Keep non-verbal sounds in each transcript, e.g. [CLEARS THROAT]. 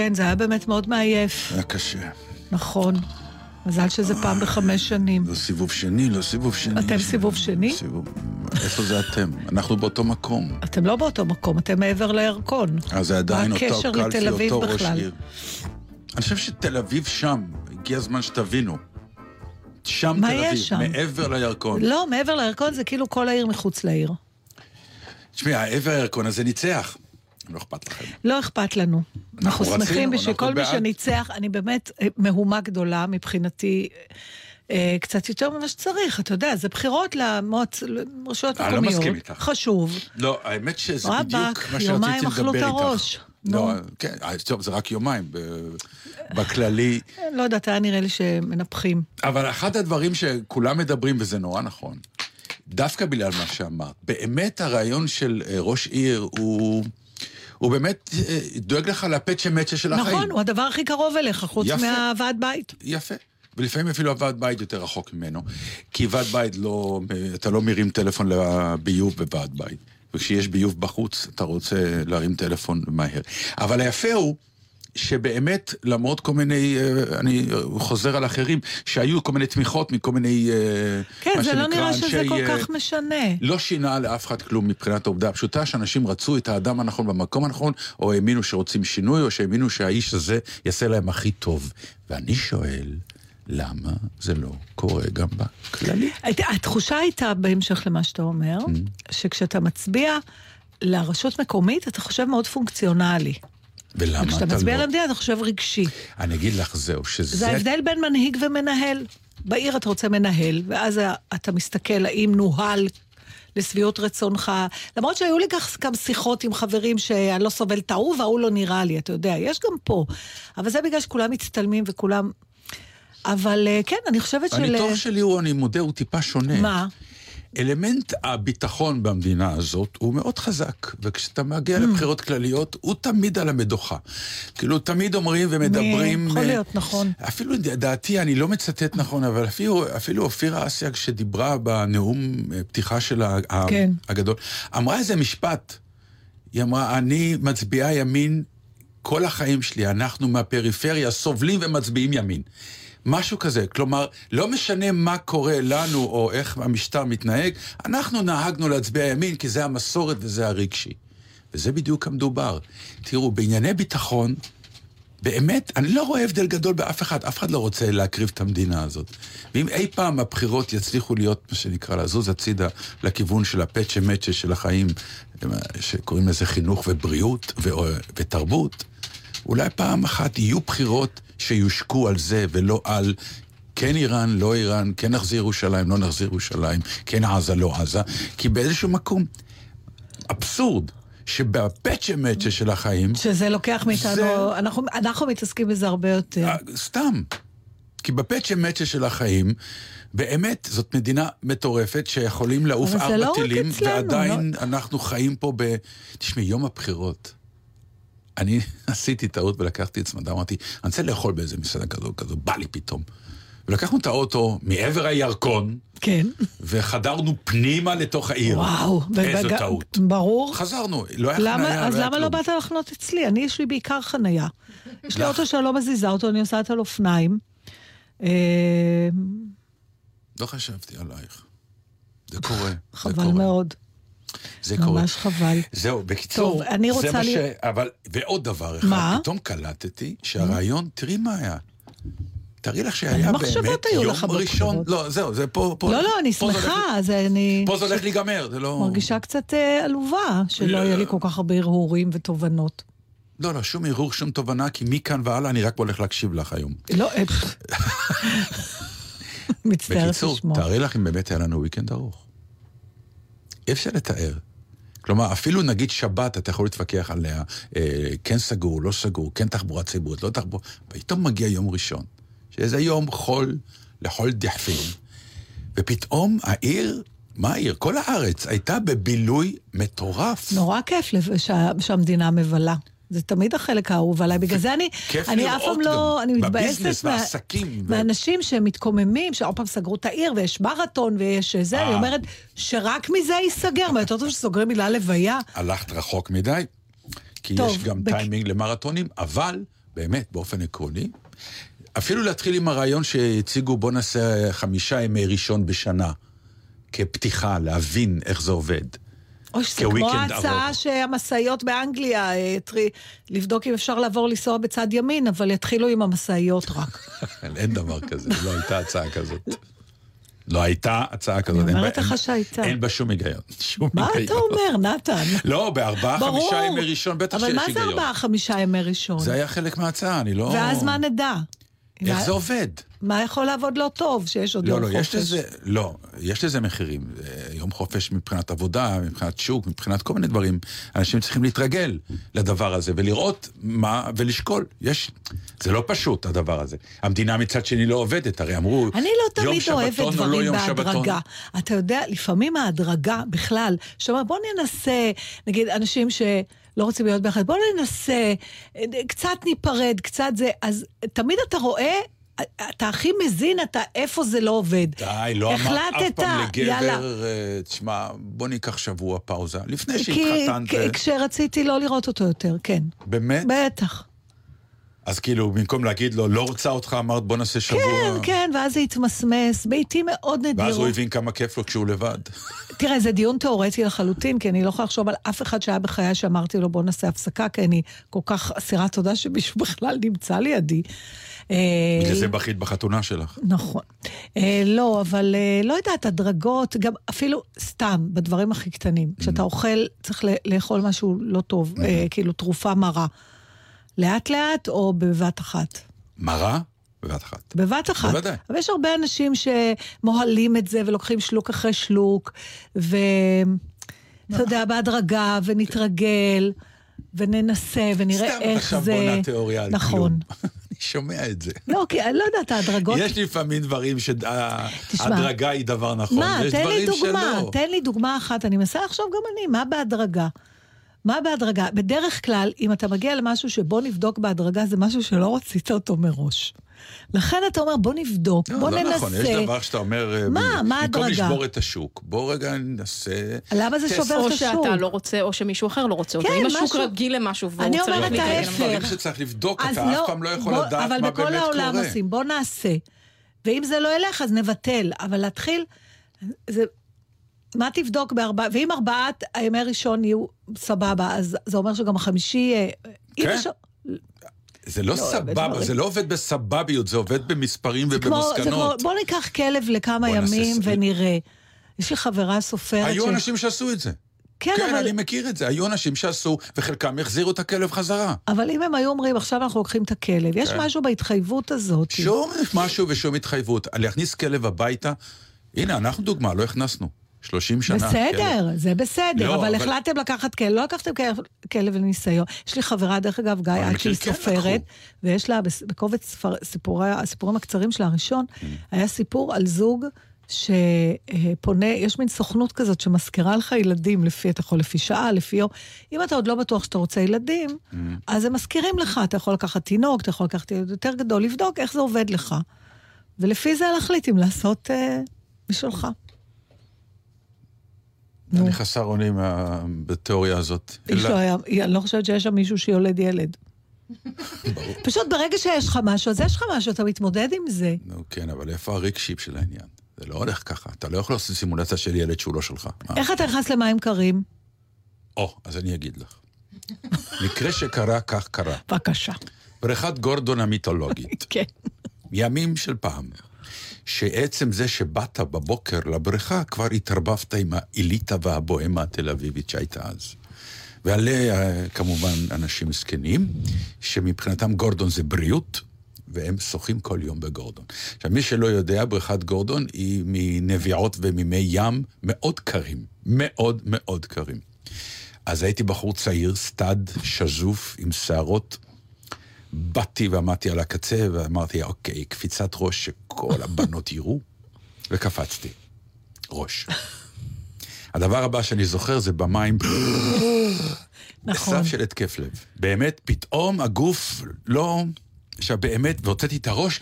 כן, זה היה באמת מאוד מעייף. היה קשה. נכון. מזל שזה פעם בחמש שנים. לא סיבוב שני, לא סיבוב שני. אתם סיבוב שני? סיבוב... איפה זה אתם? אנחנו באותו מקום. אתם לא באותו מקום, אתם מעבר לירקון. אז זה עדיין אותו קלפי, אותו ראש עיר. אני חושב שתל אביב שם, הגיע הזמן שתבינו. שם תל אביב, שם? מעבר לירקון. לא, מעבר לירקון זה כאילו כל העיר מחוץ לעיר. תשמעי, העבר הירקון הזה ניצח. לא אכפת לכם. לא אכפת לנו. אנחנו שמחים בשביל כל מי שניצח. אני באמת אה, מהומה גדולה מבחינתי. אה, קצת יותר ממה שצריך, אתה יודע, זה בחירות לרשויות מקומיות. אני לא מסכים איתך. חשוב. לא, האמת שזה בדיוק מה שרציתי לדבר איתך. הראש. לא, כן, אה, טוב, זה רק יומיים. בכללי... לא יודעת, היה נראה לי שמנפחים. אבל אחד הדברים שכולם מדברים, וזה נורא נכון, דווקא בגלל מה שאמרת, באמת הרעיון של ראש עיר הוא... הוא באמת אה, דואג לך לפצ'ה מצ'ה של החיים. נכון, הוא הדבר הכי קרוב אליך, חוץ מהוועד בית. יפה. ולפעמים אפילו הוועד בית יותר רחוק ממנו. כי ועד בית לא, אתה לא מרים טלפון לביוב בוועד בית. וכשיש ביוב בחוץ, אתה רוצה להרים טלפון מהר. אבל היפה הוא... שבאמת, למרות כל מיני, אה, אני חוזר על אחרים, שהיו כל מיני תמיכות מכל מיני, אה, כן, זה לא נראה שזה כל אה, כך משנה. לא שינה לאף אחד כלום מבחינת העובדה הפשוטה, שאנשים רצו את האדם הנכון במקום הנכון, או האמינו שרוצים שינוי, או שהאמינו שהאיש הזה יעשה להם הכי טוב. ואני שואל, למה זה לא קורה גם בכללי? התחושה הייתה, בהמשך למה שאתה אומר, mm. שכשאתה מצביע לרשות מקומית, אתה חושב מאוד פונקציונלי. ולמה אתה לא... כשאתה מצביע על המדינה אתה חושב רגשי. אני אגיד לך זהו, שזה... זה ההבדל בין מנהיג ומנהל. בעיר אתה רוצה מנהל, ואז אתה מסתכל האם נוהל לשביעות רצונך. למרות שהיו לי כך גם שיחות עם חברים שאני לא סובל את ההוא וההוא לא נראה לי, אתה יודע, יש גם פה. אבל זה בגלל שכולם מצטלמים וכולם... אבל אה, כן, אני חושבת של... הניתוח שלי הוא, אני מודה, הוא טיפה שונה. מה? אלמנט הביטחון במדינה הזאת הוא מאוד חזק, וכשאתה מגיע mm. לבחירות כלליות, הוא תמיד על המדוכה. כאילו, תמיד אומרים ומדברים... יכול להיות, נכון. אפילו, דעתי, אני לא מצטט נכון, אבל אפילו, אפילו אופירה אסיה, כשדיברה בנאום אה, פתיחה שלה כן. הגדול, אמרה איזה משפט. היא אמרה, אני מצביעה ימין כל החיים שלי, אנחנו מהפריפריה סובלים ומצביעים ימין. משהו כזה. כלומר, לא משנה מה קורה לנו או איך המשטר מתנהג, אנחנו נהגנו להצביע ימין כי זה המסורת וזה הרגשי. וזה בדיוק המדובר. תראו, בענייני ביטחון, באמת, אני לא רואה הבדל גדול באף אחד, אף אחד לא רוצה להקריב את המדינה הזאת. ואם אי פעם הבחירות יצליחו להיות, מה שנקרא, לזוז הצידה לכיוון של הפצ'ה מצ'ה של החיים, שקוראים לזה חינוך ובריאות ו- ותרבות, אולי פעם אחת יהיו בחירות שיושקו על זה ולא על כן איראן, לא איראן, כן נחזיר ירושלים, לא נחזיר ירושלים, כן עזה, לא עזה, כי באיזשהו מקום, אבסורד. שבפצ'ה מצ'ה של החיים... שזה לוקח מאיתנו, זה... אנחנו, אנחנו מתעסקים בזה הרבה יותר. אה, סתם. כי בפצ'ה מצ'ה של החיים, באמת, זאת מדינה מטורפת שיכולים לעוף ארבע לא טילים, ועדיין לא... אנחנו חיים פה ב... תשמעי, יום הבחירות. אני [LAUGHS] עשיתי טעות ולקחתי את צמדה, אמרתי, אני רוצה לאכול באיזה מסעדה כזו, כזו, בא לי פתאום. ולקחנו את האוטו מעבר הירקון, כן. וחדרנו פנימה לתוך העיר. וואו. איזו ובג- טעות. ברור. חזרנו, לא היה למה, חניה, אז לא למה לא כלום. באת לחנות אצלי? אני, יש לי בעיקר חנייה. יש לי. אוטו שאני לא מזיזה אותו, אני נוסעת על אופניים. אה, לא חשבתי עלייך. זה קורה. זה חבל קורה. מאוד. זה קורה. ממש חבל. זהו, בקיצור, טוב, אני זה רוצה מה לי- ש... אבל, ועוד דבר אחד, מה? פתאום קלטתי שהרעיון, תראי מה היה. תראי לך שהיה באמת יום ראשון, בבחירות? לא, זהו, זה פה, פה. לא, לא, אני פה זה שמחה, אז אני פה זה הולך להיגמר, זה לא... מרגישה קצת אה, עלובה, שלא לא. יהיה לי כל כך הרבה הרהורים ותובנות. לא, לא, שום ערעור, שום תובנה, כי מכאן והלאה אני רק הולך להקשיב לך היום. לא, אה, [LAUGHS] מצטערת בקיצור, לשמוע. תארי לך אם באמת היה לנו וויקנד ארוך. אי אפשר לתאר. כלומר, אפילו נגיד שבת, אתה יכול להתווכח עליה, אה, כן סגור, לא סגור, כן תחבורה ציבורית, לא תחבורה... פתאום מגיע יום ראשון, שזה יום חול לכל דחפין, ופתאום העיר, מה העיר? כל הארץ הייתה בבילוי מטורף. נורא כיף לב- שה- שהמדינה מבלה. זה תמיד החלק האהוב עליי, בגלל זה אני, אני אף פעם לא, אני מתבאסת מה- והעסקים ו- מאנשים שמתקוממים, שעוד פעם סגרו את העיר ויש מרתון ויש זה, אני אה. אומרת שרק מזה ייסגר, מה יותר טוב שסוגרים בגלל לוויה. הלכת רחוק מדי, כי יש גם טיימינג למרתונים, אבל באמת, באופן עקרוני, אפילו להתחיל עם הרעיון שהציגו, בוא נעשה חמישה ימי ראשון בשנה, כפתיחה, להבין איך זה עובד. אוי, זה כמו ההצעה ארוך. שהמשאיות באנגליה, אה, טרי- לבדוק אם אפשר לעבור לנסוע בצד ימין, אבל יתחילו עם המשאיות רק. [LAUGHS] אין דבר כזה, לא הייתה הצעה כזאת. לא הייתה הצעה כזאת. אין אומרת לך שהייתה. אין בה שום היגיון. [LAUGHS] שום מה היגיון. אתה אומר, נתן? לא, בארבעה. חמישה ימי ראשון בטח שיש אבל היגיון. מה זה ארבעה, חמישה ימי ראשון? זה היה חלק מההצעה, אני לא... ואז מה נדע? איך מה- זה עובד? מה יכול לעבוד לא טוב, שיש עוד יום לא, חופש? לא, יש לזה, לא, יש לזה מחירים. אה, יום חופש מבחינת עבודה, מבחינת שוק, מבחינת כל מיני דברים. אנשים צריכים להתרגל לדבר הזה ולראות מה, ולשקול. יש, זה לא פשוט, הדבר הזה. המדינה מצד שני לא עובדת, הרי אמרו, אני לא תמיד אוהבת שבתון או לא דברים שבתון. בהדרגה. אתה יודע, לפעמים ההדרגה בכלל, שאומר, בוא ננסה, נגיד, אנשים ש... לא רוצים להיות ביחד, בוא ננסה, קצת ניפרד, קצת זה, אז תמיד אתה רואה, אתה הכי מזין אתה איפה זה לא עובד. די, לא אמרת אף פעם יאללה. לגבר, אה, תשמע, בוא ניקח שבוע פאוזה. לפני שהתחתנת, כי- כשרציתי לא לראות אותו יותר, כן. באמת? בטח. אז כאילו, במקום להגיד לו, לא רוצה אותך, אמרת בוא נעשה שבוע. כן, כן, ואז זה התמסמס, בעיתים מאוד נדירות. ואז הוא הבין כמה כיף לו כשהוא לבד. תראה, זה דיון תיאורטי לחלוטין, כי אני לא יכולה לחשוב על אף אחד שהיה בחיי שאמרתי לו בוא נעשה הפסקה, כי אני כל כך אסירת תודה שמישהו [LAUGHS] בכלל נמצא לידי. אה, בגלל זה בכית בחתונה שלך. נכון. אה, לא, אבל אה, לא יודעת, הדרגות, גם אפילו סתם, בדברים הכי קטנים. כשאתה אוכל, צריך לאכול משהו לא טוב, אה, כאילו תרופה מרה. לאט-לאט או בבת אחת? מרה? בבת אחת. בבת אחת. בוודאי. אבל יש הרבה אנשים שמוהלים את זה ולוקחים שלוק אחרי שלוק, ואתה יודע, בהדרגה, ונתרגל, וננסה, ונראה סתם איך עכשיו זה... בונה תיאוריה על נכון. כלום. [LAUGHS] אני שומע את זה. לא, כי אני לא יודעת, ההדרגות... יש לפעמים דברים שההדרגה היא דבר נכון, מה, יש תן לי דברים דוגמה, שלא. תן לי דוגמה אחת, אני מנסה לחשוב גם אני, מה בהדרגה? מה בהדרגה? בדרך כלל, אם אתה מגיע למשהו שבוא נבדוק בהדרגה, זה משהו שלא רצית אותו מראש. לכן אתה אומר, בוא נבדוק, לא, בוא לא ננסה. נכון, יש דבר שאתה אומר, אה, מה? ב- מה במקום ההדרגה? לשבור את השוק, בוא רגע ננסה... למה זה. שובר או את השוק? שאתה לא רוצה, או שמישהו אחר לא רוצה אותו. כן, אם השוק משהו- רגיל למשהו והוא אני צריך אומרת להתרגל ההפך. יש. דברים שצריך לבדוק, אז אתה אף פעם לא יכול בוא- לדעת אבל מה בכל באמת העולם קורה. עושים, בוא נעשה. ואם זה לא ילך, אז נבטל. אבל להתחיל, זה... מה תבדוק בארבעה, ואם ארבעת הימי ראשון יהיו סבבה, אז זה אומר שגם החמישי... אה, כן. יש- זה לא לא, סבבה, בדברים. זה לא עובד בסבביות, זה עובד במספרים ובמסקנות. בוא ניקח כלב לכמה ימים ונראה. יש לי חברה סופרת היו. אנשים שעשו את זה. כן, כן, אבל... אני מכיר את זה. היו אנשים שעשו, וחלקם החזירו את הכלב חזרה. אבל אם הם היו אומרים, עכשיו אנחנו לוקחים את הכלב, יש כן. משהו בהתחייבות הזאת. שום משהו ושום התחייבות. להכניס כלב הביתה, הנה, אנחנו דוגמה, לא הכנסנו. 30 שנה. בסדר, כלב. זה בסדר, לא, אבל אבל- החלטתם לקחת כלב, לא לקחתם כלב- לניסיון. יש לי חברה, דרך אגב, גיא, עד שהיא כן סופרת, לקחו. ויש לה בקובץ ספר- סיפורי- הסיפורים הקצרים שלה הראשון, Mm. היה סיפור על זוג שפונה, יש מין סוכנות כזאת שמזכירה לך ילדים, לפי, אתה יכול לפי שעה, לפי יום. אם אתה עוד לא בטוח שאתה רוצה ילדים, Mm. אז הם מזכירים לך, אתה יכול לקחת תינוק, אתה יכול לקחת ילד יותר גדול, לבדוק איך זה עובד לך. ולפי זה להחליט אם לעשות אה, משלך. נו. אני חסר אונים מה- בתיאוריה הזאת. איש לא היה, אני לא חושבת שיש שם מישהו שיולד ילד. פשוט ברגע שיש לך משהו, אז יש לך משהו, אתה מתמודד עם זה. נו, כן, אבל איפה הריקשיפ של העניין? זה לא הולך ככה. אתה לא יכול לעשות סימולציה של ילד שהוא לא שלך. איך אתה נכנס למים קרים? או, אז אני אגיד לך. מקרה שקרה, כך קרה. בבקשה. בריכת גורדון המיתולוגית. [LAUGHS] כן. ימים של פעם. שעצם זה שבאת בבוקר לבריכה, כבר התערבבת עם האליטה והבוהמה התל אביבית שהייתה אז. ועליה כמובן אנשים זקנים, שמבחינתם גורדון זה בריאות, והם שוחים כל יום בגורדון. עכשיו, מי שלא יודע, בריכת גורדון היא מנביעות וממי ים מאוד קרים. מאוד מאוד קרים. אז הייתי בחור צעיר, סטאד, שזוף, עם שערות. באתי ועמדתי על הקצה ואמרתי, אוקיי, קפיצת ראש שכל הבנות יראו, וקפצתי. ראש. הדבר הבא שאני זוכר זה במים, נכון. בסף של התקף לב. באמת, פתאום הגוף לא... עכשיו באמת, והוצאתי את הראש,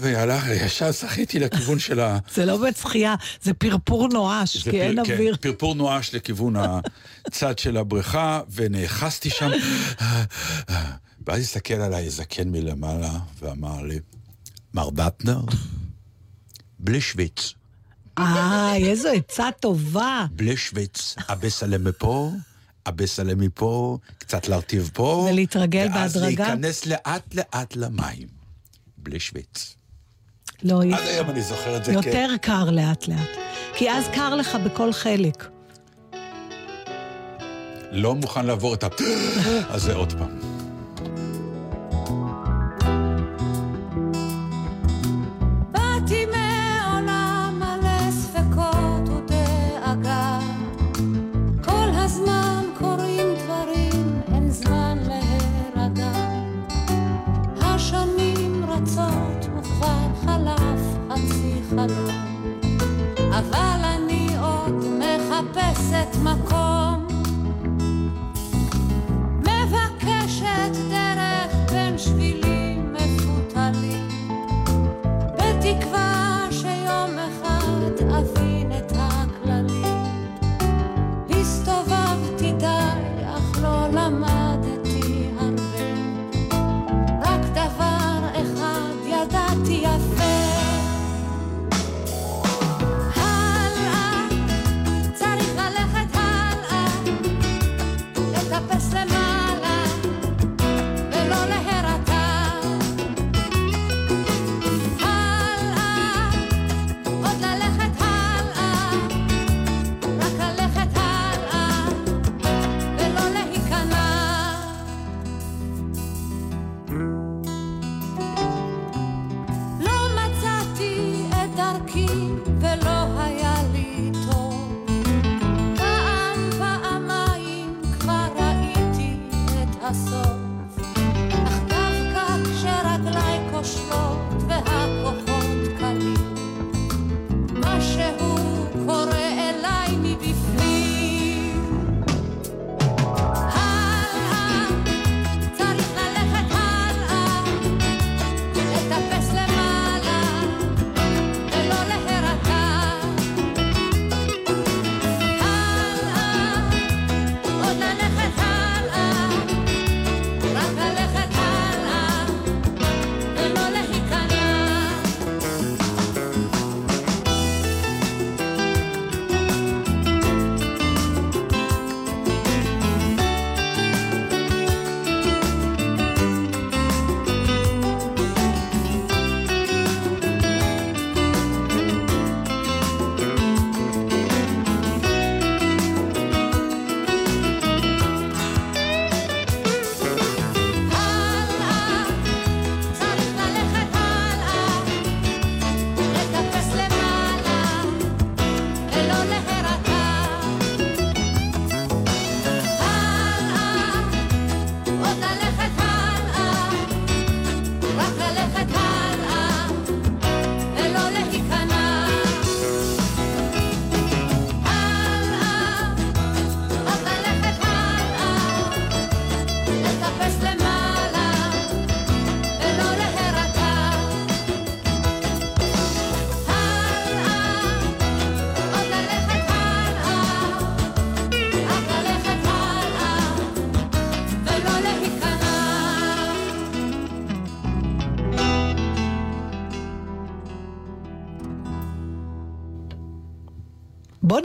והלך, ישר שחיתי לכיוון של ה... זה לא באמת שחייה, זה פרפור נואש, כי אין כן, אוויר. פרפור נואש לכיוון הצד של הבריכה, ונאחזתי שם. ואז הסתכל עליי זקן מלמעלה, ואמר לי, מר דטנר, בלי שוויץ, אה, איזו עצה טובה. בלי שוויץ, אבסלם מפה, אבסלם מפה, קצת להרטיב פה. ולהתרגל ואז בהדרגה? להיכנס לאט-לאט למים. בלי שוויץ. לא, עד היום אני זוכר את זה כ... יותר קר לאט-לאט. כי אז קר לך בכל חלק. לא מוכן לעבור את ה... [GASPS] הזה עוד פעם. השנים רצות וכבר חלף חצי חלום אבל אני עוד מחפשת מקום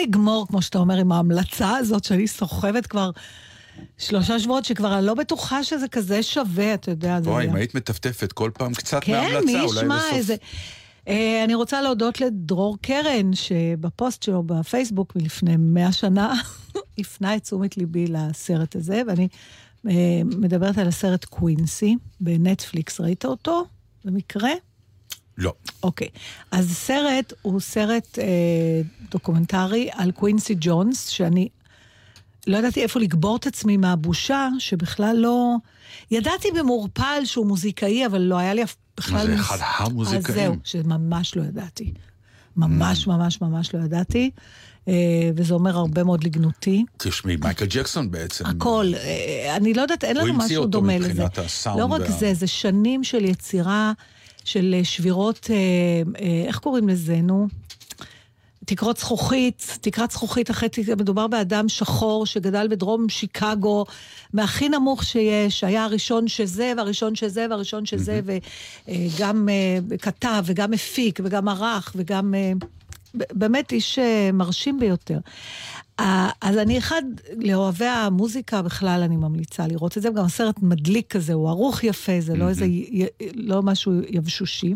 נגמור, כמו שאתה אומר, עם ההמלצה הזאת שאני סוחבת כבר שלושה שבועות, שכבר אני לא בטוחה שזה כזה שווה, אתה יודע. וואי, אם היית מטפטפת כל פעם קצת כן, מההמלצה, מי אולי ישמע בסוף... איזה... אה, אני רוצה להודות לדרור קרן, שבפוסט שלו בפייסבוק מלפני מאה שנה, [LAUGHS] הפנה את תשומת ליבי לסרט הזה, ואני אה, מדברת על הסרט קווינסי בנטפליקס. ראית אותו במקרה? לא. אוקיי. אז הסרט הוא סרט אה, דוקומנטרי על קווינסי ג'ונס, שאני לא ידעתי איפה לקבור את עצמי מהבושה, שבכלל לא... ידעתי במעורפל שהוא מוזיקאי, אבל לא היה לי אף בכלל... זה, מוס- אחד המוזיקאים? אז זהו, שממש לא ידעתי. ממש ממש ממש לא ידעתי, אה, וזה אומר הרבה מאוד לגנותי. תשמעי, מייקל ג'קסון בעצם. הכל, אה, אני לא יודעת, אין הוא לנו המציא משהו אותו דומה לזה. מבחינת הסאונד לא רק וה- זה, זה שנים של יצירה, של אה, שבירות, אה, אה, איך קוראים לזה, נו? תקרות זכוכית, תקרת זכוכית אחרי, מדובר באדם שחור שגדל בדרום שיקגו, מהכי נמוך שיש, היה הראשון שזה, והראשון שזה, והראשון שזה, וגם כתב, וגם הפיק, וגם ערך, וגם... באמת איש אה, מרשים ביותר. אז אני אחד, לאוהבי המוזיקה בכלל, אני ממליצה לראות את זה, גם הסרט מדליק כזה, הוא ערוך יפה, זה לא איזה, לא משהו יבשושי.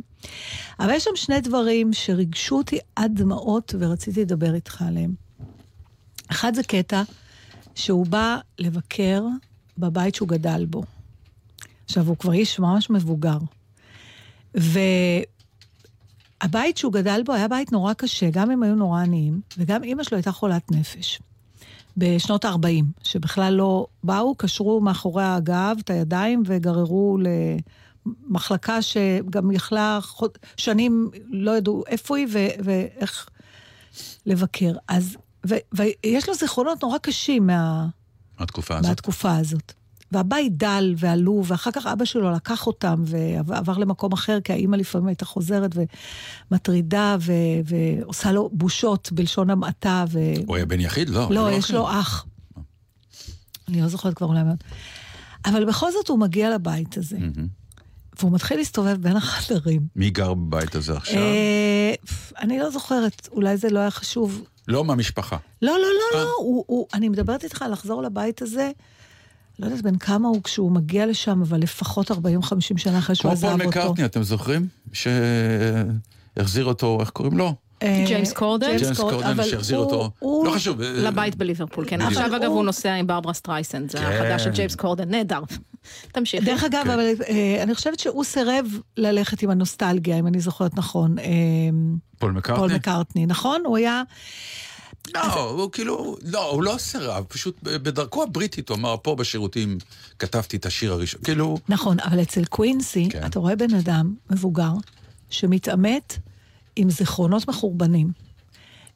אבל יש שם שני דברים שריגשו אותי עד דמעות ורציתי לדבר איתך עליהם. אחד זה קטע שהוא בא לבקר בבית שהוא גדל בו. עכשיו, הוא כבר איש ממש מבוגר. והבית שהוא גדל בו היה בית נורא קשה, גם הם היו נורא עניים, וגם אימא שלו הייתה חולת נפש. בשנות ה-40, שבכלל לא באו, קשרו מאחורי הגב את הידיים וגררו למחלקה שגם יכלה שנים, לא ידעו איפה היא ו- ואיך לבקר. אז, ו- ויש לו זיכרונות נורא קשים מה... התקופה הזאת. מהתקופה הזאת. והבית דל ועלוב, ואחר כך אבא שלו לקח אותם ועבר למקום אחר, כי האימא לפעמים הייתה חוזרת ומטרידה ו- ועושה לו בושות בלשון המעטה. ו... הוא היה בן יחיד? לא. לא, הוא יש אחי. לו אח. אני לא זוכרת כבר אולי מאוד. אבל בכל זאת הוא מגיע לבית הזה. והוא מתחיל להסתובב בין החדרים. מי גר בבית הזה עכשיו? אה, אני לא זוכרת, אולי זה לא היה חשוב. לא מהמשפחה. לא, לא, לא, אה. לא, אני מדברת איתך על לחזור לבית הזה. לא יודעת בן כמה הוא כשהוא מגיע לשם, אבל לפחות 40-50 שנה אחרי שהוא כמו עזב פול אותו. מקארטני, אתם זוכרים? שהחזיר אותו, איך קוראים לו? אה, ג'יימס קורדן? ג'יימס קורדן, שהחזיר אותו. לא חשוב. אה, לבית בליברפול, כן. עכשיו, אגב, הוא- נוסע עם ברברה סטרייסנד, זה כן. החדש של ג'יימס קורדן, נהדר. [LAUGHS] תמשיך. דרך אגב, כן. אבל אה, אני חושבת שהוא סירב ללכת עם הנוסטלגיה, אם אני זוכרת נכון. פול מקארטני? פול מקארטני, נכון? הוא היה... לא, הוא כאילו, לא, הוא לא סירב, פשוט בדרכו הבריטית, הוא אמר, פה בשירותים כתבתי את השיר הראשון. כאילו, נכון, אבל אצל קווינסי, כן. אתה רואה בן אדם מבוגר שמתעמת עם זיכרונות מחורבנים,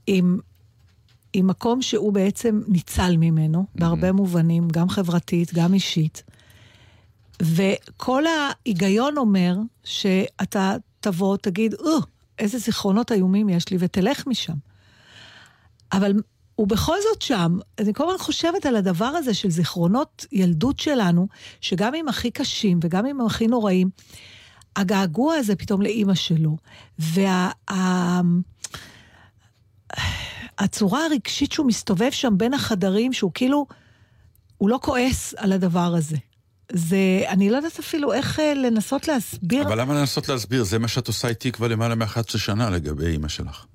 עם, עם מקום שהוא בעצם ניצל ממנו, בהרבה מובנים, גם חברתית, גם אישית. וכל ההיגיון אומר שאתה תבוא, תגיד, איזה זיכרונות איומים יש לי, ותלך משם. אבל הוא בכל זאת שם. אני כל הזמן חושבת על הדבר הזה של זיכרונות ילדות שלנו, שגם אם הכי קשים וגם אם הכי נוראים, הגעגוע הזה פתאום לאימא שלו, וה... ה- הצורה הרגשית שהוא מסתובב שם בין החדרים, שהוא כאילו, הוא לא כועס על הדבר הזה. זה, אני לא יודעת אפילו איך אה, לנסות להסביר אבל למה לנסות להסביר? זה מה שאת עושה איתי כבר למעלה מ-11 שנה לגבי אימא שלך.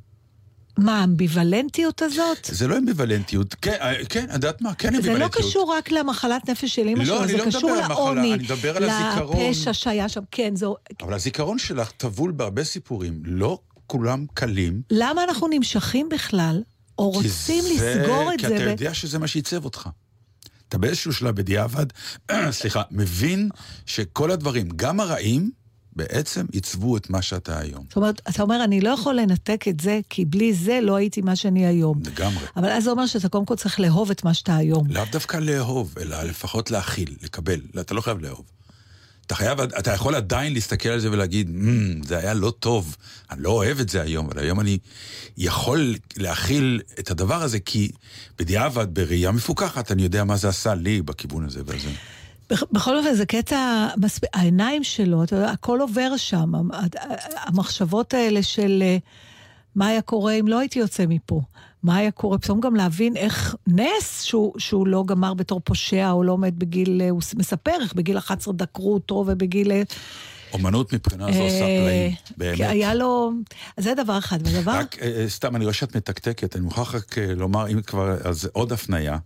מה, האמביוולנטיות הזאת. זה לא אמביוולנטיות, כן, אה, כן, את יודעת מה? כן זה אמביוולנטיות. לא קשור רק למחלת נפש של אימא לא, שלו, זה לא קשור לעוני. לפשע שהיה שם. כן, זו... אבל הזיכרון שלך טבול בהרבה סיפורים, לא כולם קלים. למה אנחנו נמשכים בכלל, או כי רוצים זה- לסגור את כי זה? אתה ב- יודע שזה מה שעיצב אותך. אתה באיזשהו שלב בדיעבד, [CLEARS THROAT] סליחה, מבין שכל הדברים, גם הרעים, בעצם עיצבו את מה שאתה היום. זאת אומרת, אתה אומר, אני לא יכול לנתק את זה, כי בלי זה לא הייתי מה שאני היום. לגמרי. אבל אז זה אומר שאתה קודם כל צריך לאהוב את מה שאתה היום. לאו דווקא לאהוב, אלא לפחות להכיל, לקבל. לא, אתה לא חייב לאהוב. אתה חייב, אתה יכול עדיין להסתכל על זה ולהגיד, mm, זה היה לא טוב, אני לא אוהב את זה היום, אבל היום אני יכול להכיל את הדבר הזה, כי בדיעבד, בראייה מפוקחת, אני יודע מה זה עשה לי בכיוון הזה והזה. בכ- בכל אופן, זה קטע, העיניים שלו, אתה יודע, הכל עובר שם, המ- המחשבות האלה של... אה, מה היה קורה אם לא הייתי יוצא מפה? מה היה קורה? פתאום גם להבין איך נס שהוא, שהוא לא גמר בתור פושע, או לא מת בגיל, הוא מספר איך בגיל 11 דקרו אותו, ובגיל... אומנות מבחינה זו עושה פלאים, באמת. היה לו... זה דבר אחד. ודבר... רק, אה, סתם, אני רואה שאת מתקתקת, אני מוכרח רק אה, לומר, אם כבר, אז עוד הפנייה.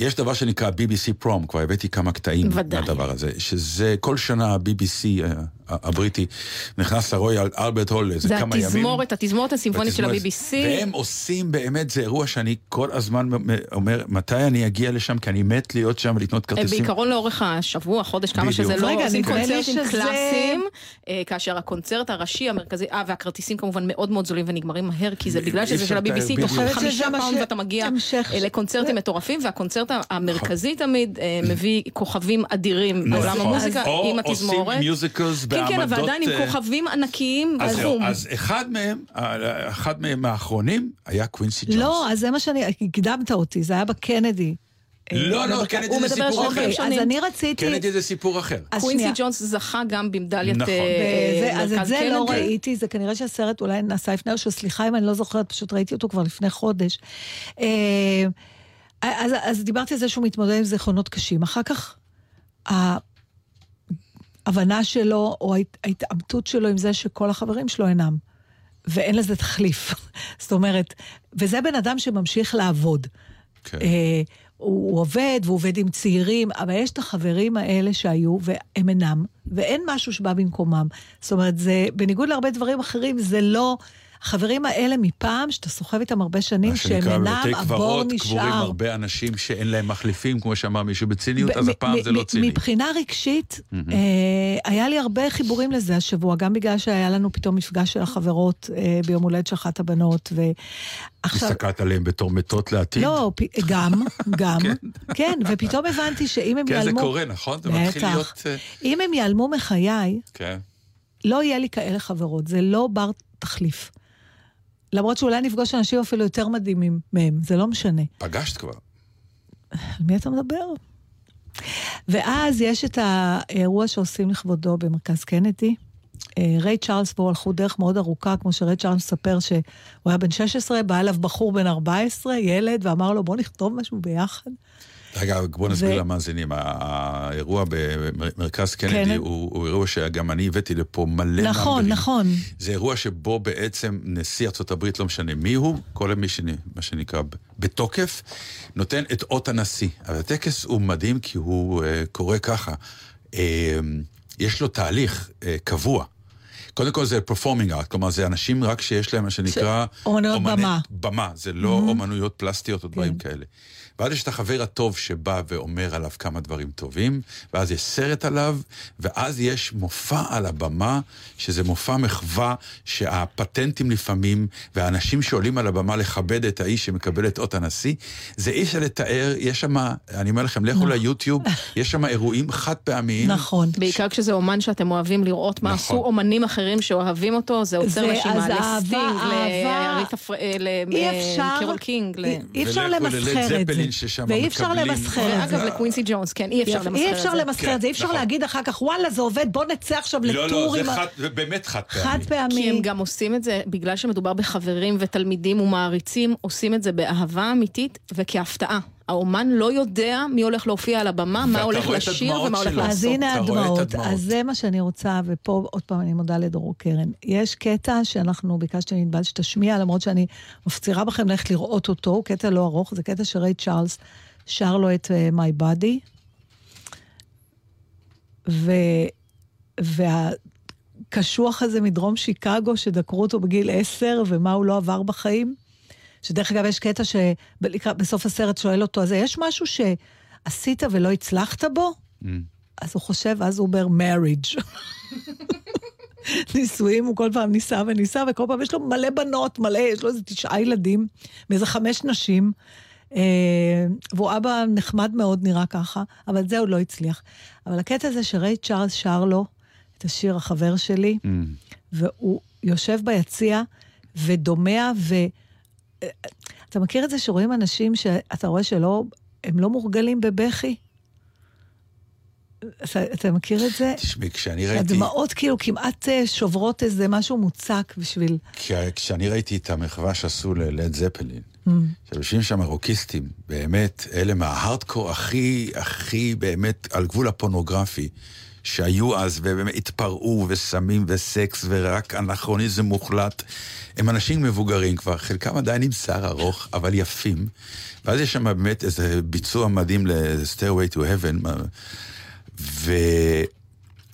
יש דבר שנקרא BBC פרום, כבר הבאתי כמה קטעים ודאי. מהדבר הזה, שזה כל שנה ה-BBC אה, הבריטי נכנס לרויאל אלברט הול איזה כמה ימים. זה התזמורת, התזמורת הסימפונית של ה-BBC. והם עושים באמת, זה אירוע שאני כל הזמן אומר, מתי אני אגיע לשם, כי אני מת להיות שם ולקנות כרטיסים. בעיקרון לאורך השבוע, חודש, כמה. שזה לא, רגע, עושים קונצרטים קלאסיים, אה, כאשר הקונצרט הראשי, המרכזי, אה, והכרטיסים כמובן מאוד מאוד זולים ונגמרים מהר, כי זה בגלל שזה של ה-BBC. תוך חמישה פאונד ואתה מגיע. אה, לקונצרטים מטורפים, והקונצרט המרכזי תמיד אה, מביא כוכבים אדירים בעולם נכון. המוזיקה או עם התזמורת. עושים מיוזיקלס כן, כן, אבל. עדיין עם אה, כוכבים ענקיים בזום. אז אחד מהם, אה, אחד מהם האחרונים היה קווינסי ג'ונס. לא, אז זה מה שאני... הקדמת אותי, זה היה בקנדי. לא, לא, אה, קנדי זה סיפור אחר. אז אני רציתי... קנדי זה סיפור אחר. קווינסי. ג'ונס זכה גם במדליית נכון. אז את זה לא. ראיתי, זה כנראה שהסרט אולי נעשה לפני, או שסליחה אם אני לא זוכרת, פשוט ראיתי אותו כבר לפני חודש. אז, אז דיברתי על זה שהוא מתמודד עם זיכרונות קשים. אחר כך, ההבנה שלו, או ההת- ההתעמתות שלו עם זה שכל החברים שלו אינם. ואין לזה תחליף. [LAUGHS] זאת אומרת, וזה בן אדם שממשיך לעבוד. כן. אה, הוא, הוא עובד, והוא עובד עם צעירים, אבל יש את החברים האלה שהיו, והם אינם, ואין משהו שבא במקומם. זאת אומרת, זה, בניגוד להרבה דברים אחרים, זה לא... החברים האלה מפעם, שאתה סוחב איתם הרבה שנים, מה שהם שנקרא, אינם, בבתי הבור קברות קבורים נשאר. הרבה אנשים שאין להם מחליפים, כמו שאמר מישהו בציניות, אז הפעם זה לא ציני. מבחינה רגשית, אה, היה לי הרבה חיבורים לזה השבוע, גם בגלל שהיה לנו פתאום מפגש של החברות אה, ביום הולדת של אחת הבנות, ועכשיו... הסתכלת עליהם בתור מתות לעתיד? לא, גם, גם, [LAUGHS] כן, ופתאום הבנתי שאם הם כן, זה ייעלמו... קורה, נכון? זה מתחיל בטח. להיות... אה, אם הם ייעלמו מחיי, כן. לא יהיה לי כאלה חברות, זה לא בר תחליף. למרות שאולי נפגוש אנשים אפילו יותר מדהימים מהם, זה לא משנה. פגשת כבר. על מי אתה מדבר? ואז יש את האירוע שעושים לכבודו במרכז קנדי. אה, ריי צ'ארלס והוא הלכו דרך מאוד ארוכה, כמו שריי צ'ארלס מספר שהוא היה בן 16, בא אליו בחור בן 14, ילד, ואמר לו, בוא נכתוב משהו ביחד. רגע, בוא נסביר ו- למאזינים. האירוע במרכז קנדי כן. הוא הוא אירוע שגם אני הבאתי לפה מלא נכון, מהמרים. נכון. זה אירוע שבו בעצם נשיא ארה"ב, לא משנה מי הוא, כל מי שני, מה שנקרא בתוקף, נותן את אות הנשיא. אבל הטקס הוא מדהים כי הוא uh, קורה ככה. Uh, יש לו תהליך uh, קבוע. קודם כל זה פרפורמינג ארט, כלומר זה אנשים רק שיש להם מה שנקרא... אומנויות אומני- במה. במה, זה לא אומנויות פלסטיות או דברים כן. כאלה. ואז יש את החבר הטוב שבא ואומר עליו כמה דברים טובים, ואז יש סרט עליו, ואז יש מופע על הבמה, שזה מופע מחווה שהפטנטים לפעמים, והאנשים שעולים על הבמה לכבד את האיש שמקבל את אות הנשיא, זה אי אפשר לתאר, יש שם, אני אומר לכם, לכו נכון. ליוטיוב, יש שם אירועים חד פעמיים. נכון. בעיקר כשזה אומן שאתם אוהבים לראות מה נכון. עשו אומנים אחרים שאוהבים אותו, זה עוצר נשימה לסטינג, אהבה. לאריתה פר- אה, אי אפשר- לקרול קינג. ל- אי- אפשר למסחר את זה. זפלין ששם ואי אפשר מקבלים- למסחר את ואגב, זה. לקווינסי ג'ונס, כן, אי אפשר למסחר את זה. אי אפשר למסחר את זה, אי אפשר נכון. להגיד אחר כך, וואלה, זה עובד, בוא נצא עכשיו לא, לא, לטור עם ה... חד- זה באמת חד פעמי. חד פעמי. כי הם גם עושים את זה, בגלל שמדובר בחברים ותלמידים ומעריצים, עושים את זה באהבה אמיתית וכהפתעה. האומן לא יודע מי הולך להופיע על הבמה, מה הולך לשיר ומה הולך. לעשות. אז הנה הדמעות. אז זה מה שאני רוצה, ופה עוד פעם אני מודה לדרור קרן. יש קטע שאנחנו ביקשתי מענבל שתשמיע, למרות שאני מפצירה בכם ללכת לראות אותו, הוא קטע לא ארוך, זה קטע שריי צ'ארלס שר לו את uh, My Body, ו... והקשוח הזה מדרום שיקגו, שדקרו אותו בגיל עשר, ומה הוא לא עבר בחיים. שדרך אגב, יש קטע שבסוף הסרט שואל אותו, אז יש משהו שעשית ולא הצלחת בו? Mm. אז הוא חושב, אז הוא אומר marriage. נישואים, הוא כל פעם ניסה וניסה, וכל פעם יש לו מלא בנות, מלא, יש לו איזה תשעה ילדים, מאיזה חמש נשים. אה, והוא אבא נחמד מאוד, נראה ככה, אבל זה הוא לא הצליח. אבל הקטע הזה שריי צ'ארלס שר לו את השיר החבר שלי, Mm. והוא יושב ביציע ודומע, ו... אתה מכיר את זה שרואים אנשים שאתה רואה שלא, הם לא מורגלים בבכי? אתה, אתה מכיר את זה? תשמעי, כשאני ראיתי... הדמעות כאילו כמעט אה, שוברות איזה משהו מוצק בשביל... כשאני ראיתי את המחווה שעשו ללד זפלין, mm. שיושבים שם רוקיסטים, באמת, אלה מההארדקור הכי, הכי באמת על גבול הפורנוגרפי. שהיו אז, ובאמת התפרעו, וסמים וסקס, ורק אנכרוניזם מוחלט. הם אנשים מבוגרים כבר, חלקם עדיין עם שיער ארוך, אבל יפים. ואז יש שם באמת איזה ביצוע מדהים ל-Stairway to Heaven,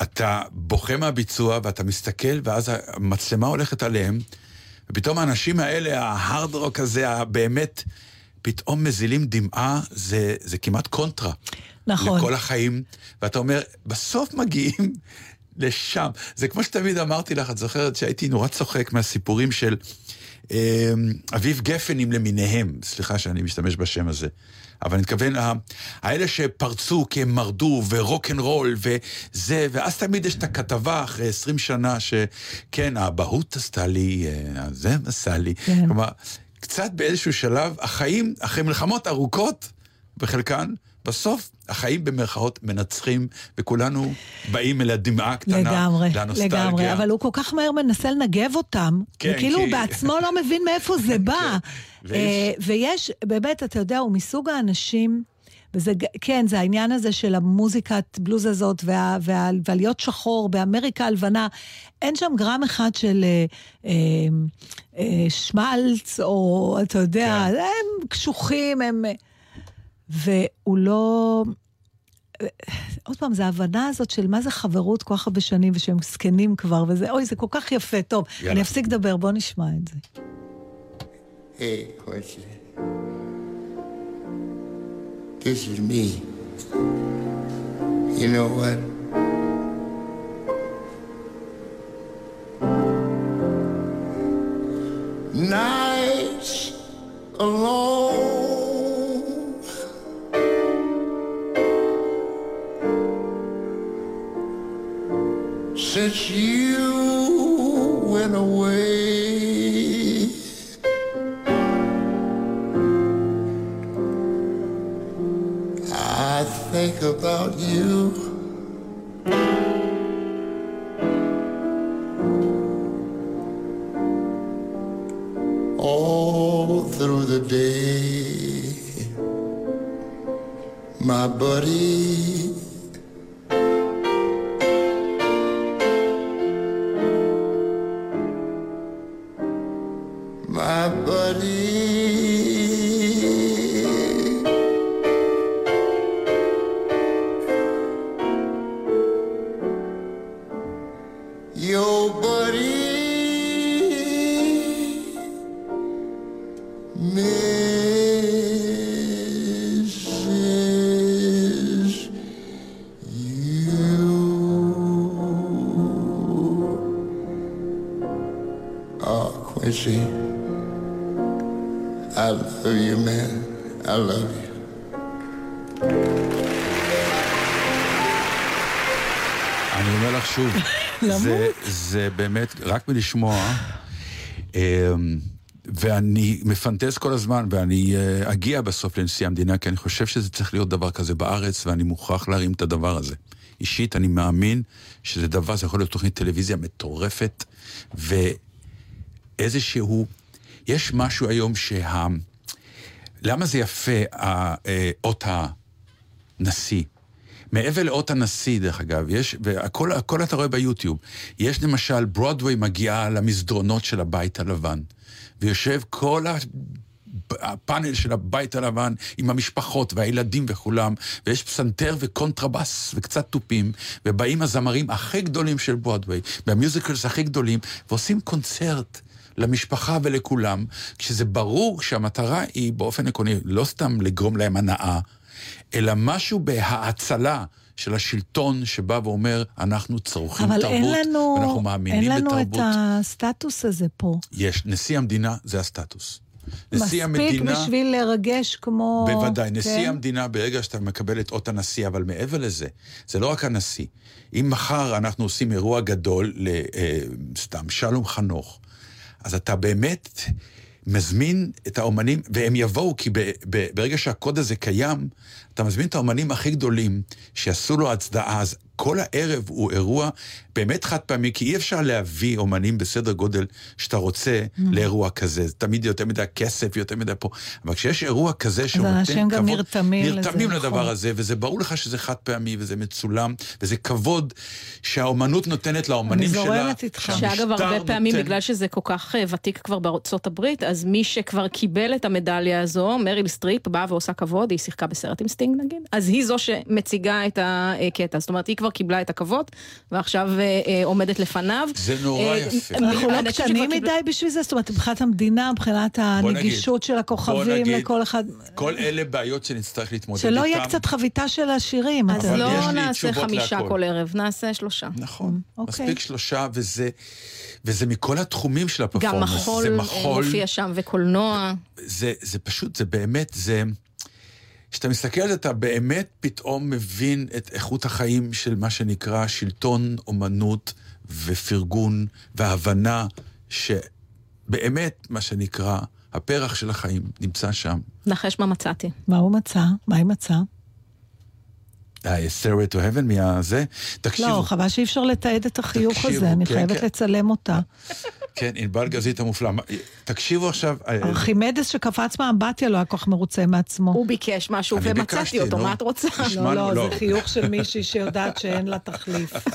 ואתה בוכה מהביצוע, ואתה מסתכל, ואז המצלמה הולכת עליהם, ופתאום האנשים האלה, ההארד רוק הזה, הבאמת, פתאום מזילים דמעה, זה, זה כמעט קונטרה. נכון. לכל החיים, ואתה אומר, בסוף מגיעים לשם. זה כמו שתמיד אמרתי לך, את זוכרת שהייתי נורא צוחק מהסיפורים של אה, אביב גפנים למיניהם, סליחה שאני משתמש בשם הזה. אבל אני מתכוון, האלה שפרצו כי הם מרדו, ורוק אנד רול, וזה, ואז תמיד יש את הכתבה אחרי 20 שנה, שכן, האבהות עשתה לי, אה, זה עשה לי. כן. כלומר, קצת באיזשהו שלב, החיים, אחרי מלחמות ארוכות, בחלקן, בסוף החיים במרכאות מנצחים, וכולנו באים אל הדמעה הקטנה, לגמרי, לאנוסטלגיה. לגמרי, אבל הוא כל כך מהר מנסה לנגב אותם, כן, וכאילו כי... הוא בעצמו לא מבין מאיפה זה [LAUGHS] בא. כן, ויש... אה, ויש, באמת, אתה יודע, הוא מסוג האנשים... וזה, כן, זה העניין הזה של המוזיקת בלוז הזאת, וה, וה, והלהיות שחור באמריקה הלבנה. אין שם גרם אחד של אה, אה, אה, שמלץ, או אתה יודע, כן. הם קשוחים, הם... והוא לא... עוד פעם, זה ההבנה הזאת של מה זה חברות כל כך הרבה שנים ושהם זקנים כבר, וזה, אוי, זה כל כך יפה. טוב, יאללה. אני אפסיק לדבר, בוא נשמע את זה. Hey. This is me. You know what? Nights alone since you went away. I think about you. All through the day, my buddy. באמת, רק מלשמוע, אמ, ואני מפנטז כל הזמן, ואני אה, אגיע בסוף לנשיא המדינה, כי אני חושב שזה צריך להיות דבר כזה בארץ, ואני מוכרח להרים את הדבר הזה. אישית, אני מאמין שזה דבר, זה יכול להיות תוכנית טלוויזיה מטורפת, ואיזשהו... יש משהו היום שה... למה זה יפה, אה, אות הנשיא? מעבר לאות הנשיא, דרך אגב, יש, והכל הכל אתה רואה ביוטיוב. יש למשל, ברודווי מגיעה למסדרונות של הבית הלבן, ויושב כל הפאנל של הבית הלבן עם המשפחות והילדים וכולם, ויש פסנתר וקונטרבס וקצת תופים, ובאים הזמרים הכי גדולים של ברודווי, והמיוזיקלס הכי גדולים, ועושים קונצרט. למשפחה ולכולם, כשזה ברור שהמטרה היא באופן עקרוני לא סתם לגרום להם הנאה, אלא משהו בהאצלה. של השלטון שבא ואומר, אנחנו צורכים תרבות, לנו, ואנחנו מאמינים בתרבות. אבל אין לנו את הסטטוס הזה פה. יש, נשיא המדינה זה הסטטוס. נשיא המדינה... מספיק בשביל לרגש כמו... בוודאי, נשיא כן? המדינה, ברגע שאתה מקבל את אות הנשיא, אבל מעבר לזה, זה לא רק הנשיא. אם מחר אנחנו עושים אירוע גדול לסתם אה, שלום חנוך, אז אתה באמת מזמין את האומנים, והם יבואו, כי ב, ב, ברגע שהקוד הזה קיים, אתה מזמין את האומנים הכי גדולים, שיעשו לו הצדעה, אז כל הערב הוא אירוע באמת חד פעמי, כי אי אפשר להביא אומנים בסדר גודל שאתה רוצה mm. לאירוע כזה. זה תמיד יותר מדי כסף, יותר מדי פה. אבל כשיש אירוע כזה שנותן כבוד... אז אנשים גם נרתמים לזה. נרתמים לדבר נכון. הזה, וזה ברור לך שזה חד פעמי, וזה מצולם, וזה כבוד שהאומנות נותנת לאומנים שלה. אני זורמת איתך. שאגב, הרבה פעמים, נותן... בגלל שזה כל כך אה, ותיק כבר בארצות הברית, אז מי שכבר קיבל את המדליה הזו, מריל סטריפ, באה ועושה כבוד, היא שיחקה בסרט עם סטינג נגיד, אז היא זו שמציגה את הקטע. זאת אומרת, היא כבר קיבלה את הכבוד, ועכשיו אה, אה, עומדת לפניו. זה נורא אה, יפה. אנחנו לא קטנים מדי בשביל זה? זאת אומרת, מבחינת המדינה, מבחינת הנגישות של הכוכבים לכל אחד... כל אלה בעיות שנצטרך להתמודד איתן. שלא יהיה קצת חביתה של השירים. אז לא נעשה חמישה כל ערב, נעשה שלושה. נכון, אוקיי. מספיק שלושה, וזה... וזה מכל התחומים של הפרפורמנס. גם מחול, מחול מופיע שם וקולנוע. זה, זה פשוט, זה באמת, זה... כשאתה מסתכל על זה, אתה באמת פתאום מבין את איכות החיים של מה שנקרא שלטון, אומנות ופרגון והבנה שבאמת, מה שנקרא, הפרח של החיים נמצא שם. נחש מה מצאתי. מה הוא מצא? מה היא מצאה? ה-Stairway to Heaven מהזה, תקשיבו. לא, חבל שאי אפשר לתעד את החיוך תקשיבו, הזה, אני כן, חייבת כן. לצלם אותה. [LAUGHS] כן, ענבל גזית המופלא. תקשיבו עכשיו... אה, ארכימדס שקפץ מהאמבטיה לא היה כל כך מרוצה מעצמו. הוא ביקש משהו ומצאתי אותו, מה את רוצה? לא, לא, זה חיוך של מישהי שיודעת שאין לה תחליף. [LAUGHS]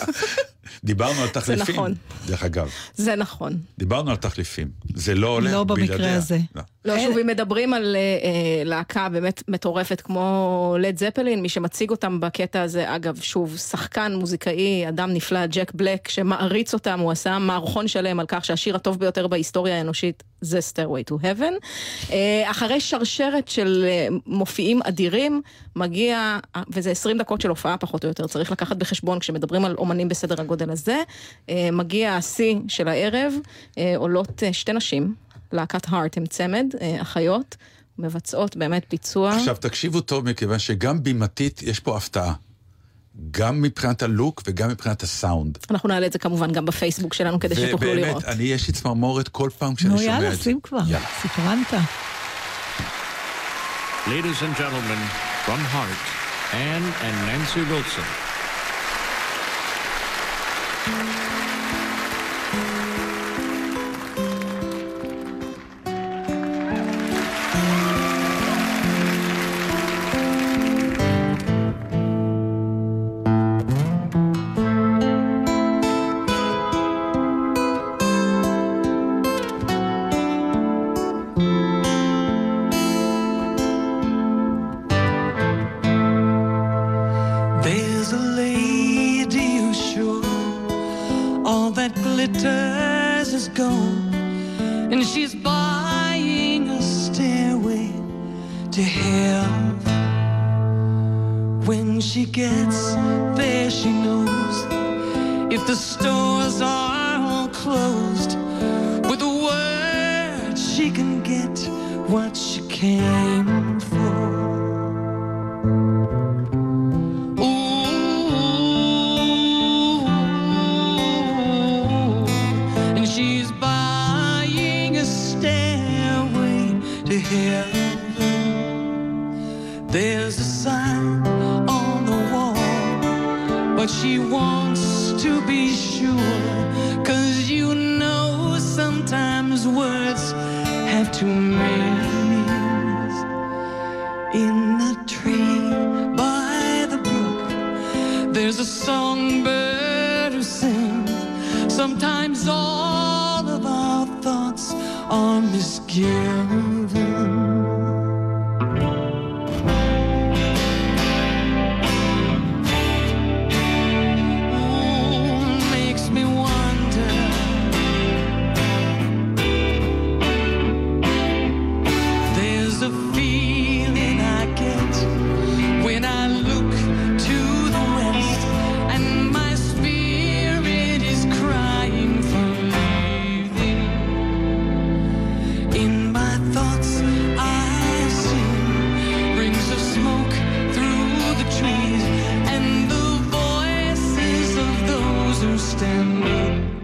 דיברנו על תחליפים, זה נכון. דרך אגב. זה נכון. דיברנו על תחליפים. זה לא הולך לא במקרה הזה. לא, לא שוב, אם מדברים על אה, להקה באמת מטורפת כמו לד זפלין, מי שמציג אותם בקטע הזה, אגב, שוב, שחקן, מוזיקאי, אדם נפלא, ג'ק בלק, שמעריץ אותם, הוא עשה מערכון שלם על כך שהשיר הטוב ביותר בהיסטוריה האנושית זה Stairway to Heaven. אה, אחרי שרשרת של אה, מופיעים אדירים, מגיע, וזה 20 דקות של הופעה פחות או יותר, צריך לקחת בחשבון כשמדברים על אומנים בסדר הגודל הזה, אה, מגיע השיא של הערב, עולות שתי נשים, להקת הארט עם צמד, אחיות, מבצעות באמת ביצוע. עכשיו תקשיבו טוב, מכיוון שגם בימתית יש פה הפתעה. גם מבחינת הלוק וגם מבחינת הסאונד. אנחנו נעלה את זה כמובן גם בפייסבוק שלנו כדי שתוכלו לראות. ובאמת, אני, יש לי צמרמורת כל פעם כשאני שומע את זה. נו יאללה, שים כבר, סקרנת. Ladies and gentlemen, from Heart, Anne and Nancy Wilson. glitters is gold, and she's buying a stairway to hell. When she gets there, she knows if the stores are all closed, with a word she can get what she came for. to stand up.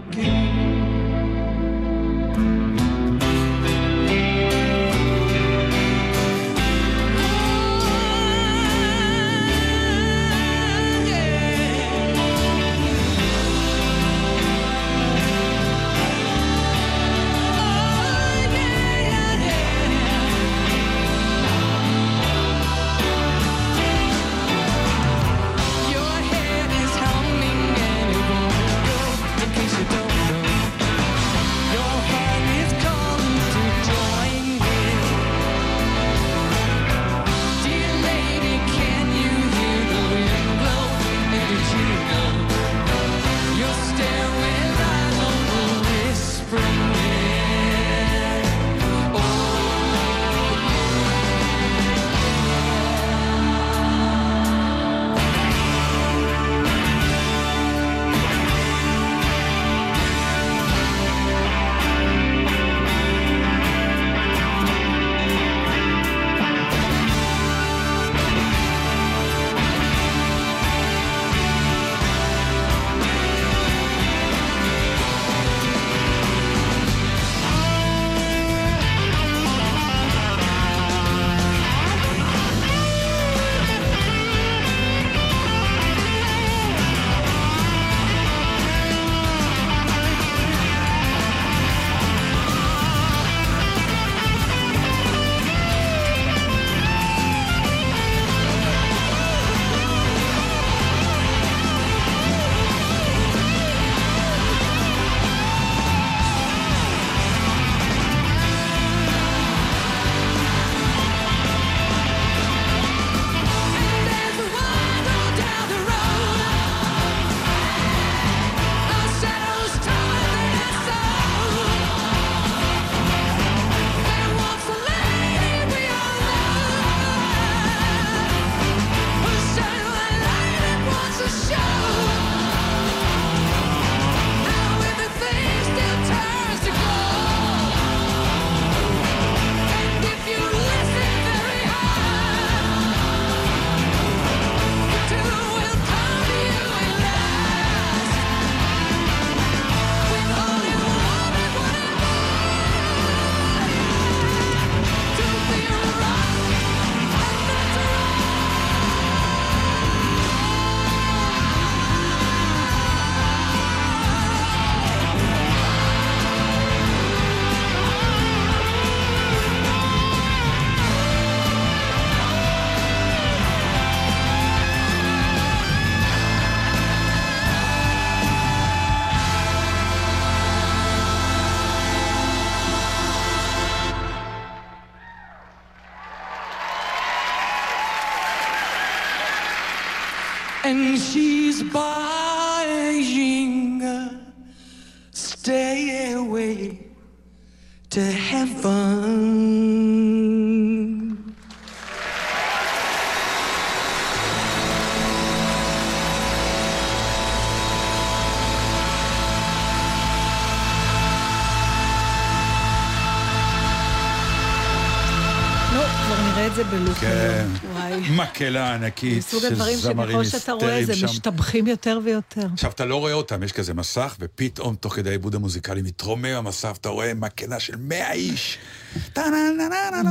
זה בלופ כן. היום. וואי. מקהלה ענקית מסוג של הדברים זמרים שככל שאתה רואה, היסטריים זה שם. משתבחים יותר ויותר. עכשיו, אתה לא רואה אותם, יש כזה מסך, ופתאום, תוך כדי העיבוד המוזיקלי, מתרומם המסך, אתה רואה מקהלה של 100 איש.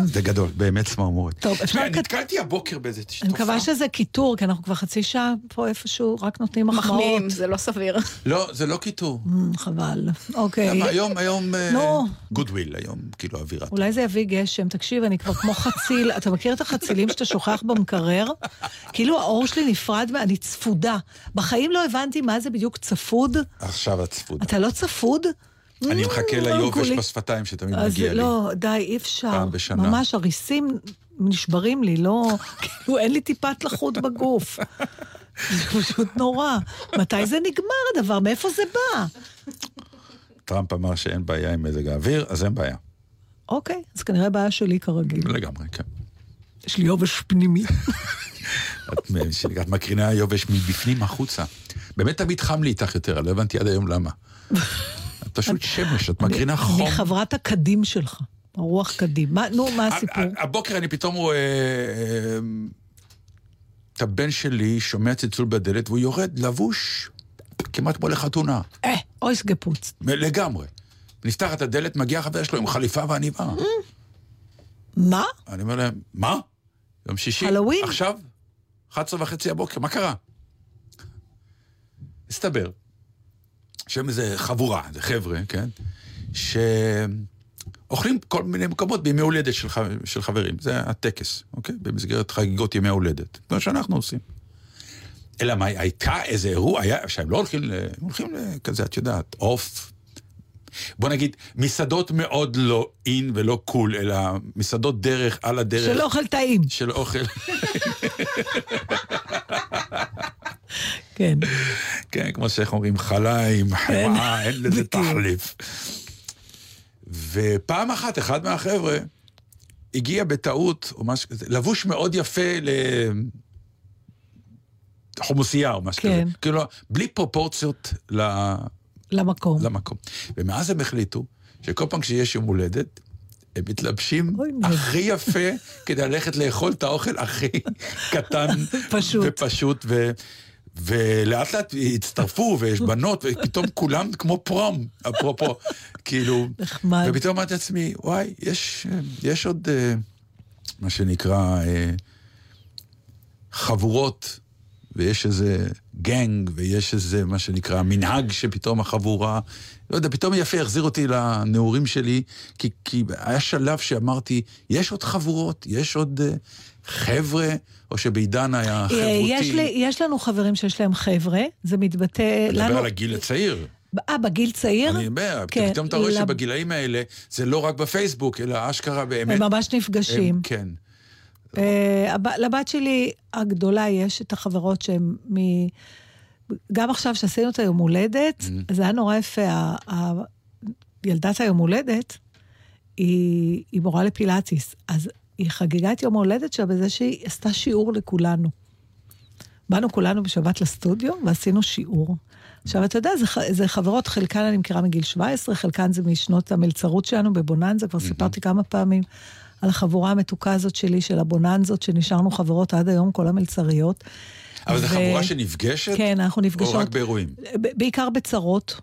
זה גדול, באמת צמרמורת. טוב, אפשר כת- נתקלתי הבוקר באיזה תופעה. אני מקווה שזה קיטור, כי אנחנו כבר חצי שעה פה איפשהו, רק נותנים מחמאות. מחמיאים, זה לא סביר. לא, זה לא קיטור. Mm, חבל. אוקיי. היום, היום, נו. goodwill, היום, כאילו, אווירה. אולי זה יביא גשם. תקשיב, אני כבר כמו חציל. אתה מכיר את החצילים שאתה שוכח במקרר? כאילו העור שלי נפרד, ואני צפודה. בחיים לא הבנתי מה זה בדיוק צפוד. עכשיו הצפות. אתה לא צפוד? אני מחכה לא ליובש. בשפתיים שתמיד מגיע לי. לא, די, אי אפשר. פעם בשנה. ממש, הריסים נשברים לי, לא... [LAUGHS] כאילו, אין לי טיפת לחות בגוף. זה פשוט נורא. מתי זה נגמר הדבר? מאיפה זה בא? טראמפ אמר שאין בעיה עם מזג האוויר, אז אין בעיה. אוקיי, אז כנראה בעיה שלי כרגיל. לגמרי, כן. יש לי יובש פנימי. [LAUGHS] את, מקרינה יובש מבפנים החוצה. באמת תמיד חם לי איתך יותר, לא הבנתי עד היום למה. פשוט שמש, את מקרינה חום. אני חברת הקדים שלך. הרוח קדים. מה, נו, מה הסיפור? הבוקר אני פתאום רואה אה, את הבן שלי שומע צלצול בדלת והוא יורד לבוש כמעט כמו לחתונה. אה, אוי סגפוץ. לגמרי. נפתח את הדלת, מגיע חבר שלו עם חליפה ועניבה. מה? אני אומר להם, מה? יום שישי? הלואוין? עכשיו? 11 וחצי הבוקר, מה קרה? הסתבר שהם איזה חבורה, זה חבר'ה, כן? שאוכלים כל מיני מקומות בימי הולדת של, ח... של חברים. זה הטקס, אוקיי? במסגרת חגיגות ימי הולדת. כמו שאנחנו עושים. אלא מה, הייתה איזה אירוע, היה, שהם לא הולכים ל... הולכים לכזה, את יודעת, עוף. בוא נגיד, מסעדות מאוד לא אין ולא קול, אלא מסעדות דרך, על הדרך. של אוכל טעים. של אוכל. כן. כן, כמו שאיך אומרים, חליים, חמאה, אין לזה. תחליף. ופעם אחת, אחד מהחבר'ה הגיע בטעות, או משהו כזה, לבוש מאוד יפה לחומוסייה או משהו כן. כזה. כאילו, בלי פרופורציות ל- למקום. למקום. ומאז הם החליטו שכל פעם כשיש יום הולדת, הם מתלבשים. הכי יפה כדי ללכת לאכול את האוכל הכי [LAUGHS] קטן פשוט. ופשוט. ו... ולאט לאט הצטרפו, ויש בנות, ופתאום כולם כמו פרום, אפרופו, כאילו... נחמד. ופתאום אמרתי לעצמי, וואי, יש, יש עוד, אה, מה שנקרא, אה, חבורות, ויש איזה גנג, ויש איזה, מה שנקרא, מנהג שפתאום החבורה... לא יודע, פתאום יפה החזיר אותי לנעורים שלי, כי, כי היה שלב שאמרתי, יש עוד חבורות, יש עוד אה, חבר'ה, או שבעידן היה חברותי. אה, יש, לי, יש לנו חברים שיש להם חבר'ה, זה מתבטא אני מדבר. על הגיל הצעיר. אה, בגיל צעיר? אני אומר, כן, פתאום אתה רואה לב- שבגילאים האלה, זה לא רק בפייסבוק, אלא אשכרה באמת. הם ממש נפגשים. הם- כן. אה, לבת שלי הגדולה יש את החברות שהן מ... גם עכשיו שעשינו את היום הולדת, Mm-hmm. זה היה נורא יפה. ה- ילדת היום הולדת, היא, היא מורה לפילאטיס, אז היא חגגה את יום ההולדת שלה בזה שהיא עשתה שיעור לכולנו. באנו כולנו בשבת לסטודיו ועשינו שיעור. עכשיו, אתה יודע, זה, זה חברות, חלקן אני מכירה מגיל 17, חלקן זה משנות המלצרות שלנו בבוננזה, כבר סיפרתי כמה פעמים על החבורה המתוקה הזאת שלי, של הבוננזות, שנשארנו חברות עד היום, כל המלצריות. אבל זו ו- חבורה שנפגשת? כן, אנחנו נפגשות. או רק באירועים? בעיקר בצרות.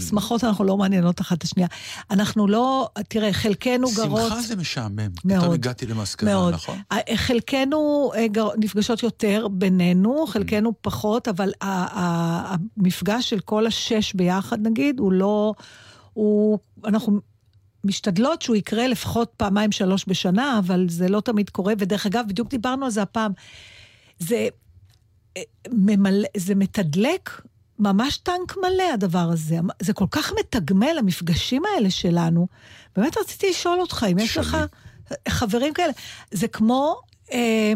שמחות אנחנו לא מעניינות אחת את השנייה. אנחנו לא, תראה, חלקנו גרות... שמחה זה משעמם. מאוד. פתאום הגעתי למסקנה, מאוד. נכון? ה- חלקנו אה, גר- נפגשות יותר בינינו, חלקנו פחות, אבל ה- ה- המפגש של כל השש ביחד, נגיד, הוא לא... הוא... אנחנו משתדלות שהוא יקרה לפחות פעמיים, שלוש בשנה, אבל זה לא תמיד קורה. ודרך אגב, בדיוק דיברנו על זה הפעם. זה, אה, ממלא, זה מתדלק ממש טנק מלא, הדבר הזה. זה כל כך מתגמל, המפגשים האלה שלנו. באמת רציתי לשאול אותך, אם יש. לך חברים כאלה. זה כמו, אה,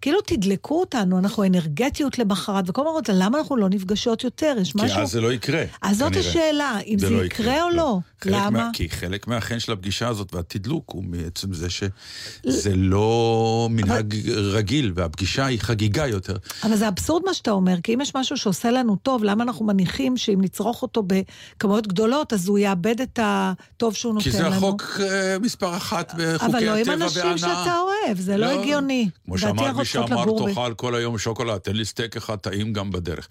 כאילו תדלקו אותנו, אנחנו אנרגטיות למחרת, וכל הזמן אומרות, למה אנחנו לא נפגשות יותר? יש כי משהו... אז זה לא יקרה. אז זאת כנראה. השאלה, אם זה לא יקרה או לא. חלק למה? מה, כי חלק מהחן של הפגישה הזאת והתדלוק הוא מעצם זה שזה לא מנהג רגיל, והפגישה היא חגיגה יותר. אבל זה אבסורד מה שאתה אומר, כי אם יש משהו שעושה לנו טוב, למה אנחנו מניחים שאם נצרוך אותו בכמויות גדולות, אז הוא יאבד את הטוב שהוא נותן כי לנו? זה החוק אה, מספר אחת בחוקי הטבע אבל וההנאה. לא עם אנשים שאתה אוהב, זה לא הגיוני. כמו לדעתי שאמר ב- תאכל כל היום שוקולד, תן לי סטייק אחד טעים גם בדרך.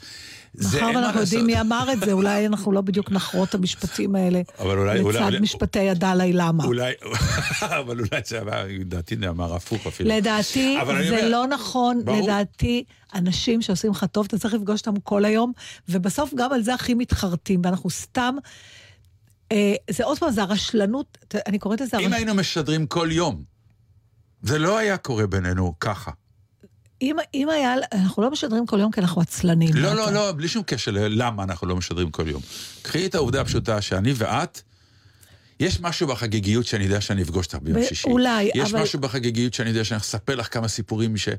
זה מאחר ואנחנו יודעים. מי אמר את זה, אולי אנחנו לא בדיוק נחרות את המשפטים האלה. אבל אולי- אולי- לצד אולי- משפטי הדלאי למה. אולי, [LAUGHS] אבל אולי זה אמר, לדעתי נאמר הפוך אפילו. לדעתי זה אומר- לא נכון, ברור. לדעתי אנשים שעושים לך טוב, אתה צריך לפגוש אותם כל היום, ובסוף גם על זה הכי מתחרטים, ואנחנו סתם... אה, זה עוד פעם, זה הרשלנות, אני קוראת לזה... אם הרש... היינו משדרים כל יום, זה לא היה קורה בינינו ככה. אם, אם היה, אנחנו לא משדרים כל יום כי אנחנו עצלנים. לא, אתה- לא, לא, בלי שום קשר ללמה אנחנו לא משדרים כל יום. קחי את העובדה הפשוטה שאני ואת, יש משהו בחגיגיות שאני יודע שאני אפגוש אותך ביום ו- שישי. אולי, יש אבל- משהו בחגיגיות שאני יודע שאני אספר לך כמה סיפורים ש...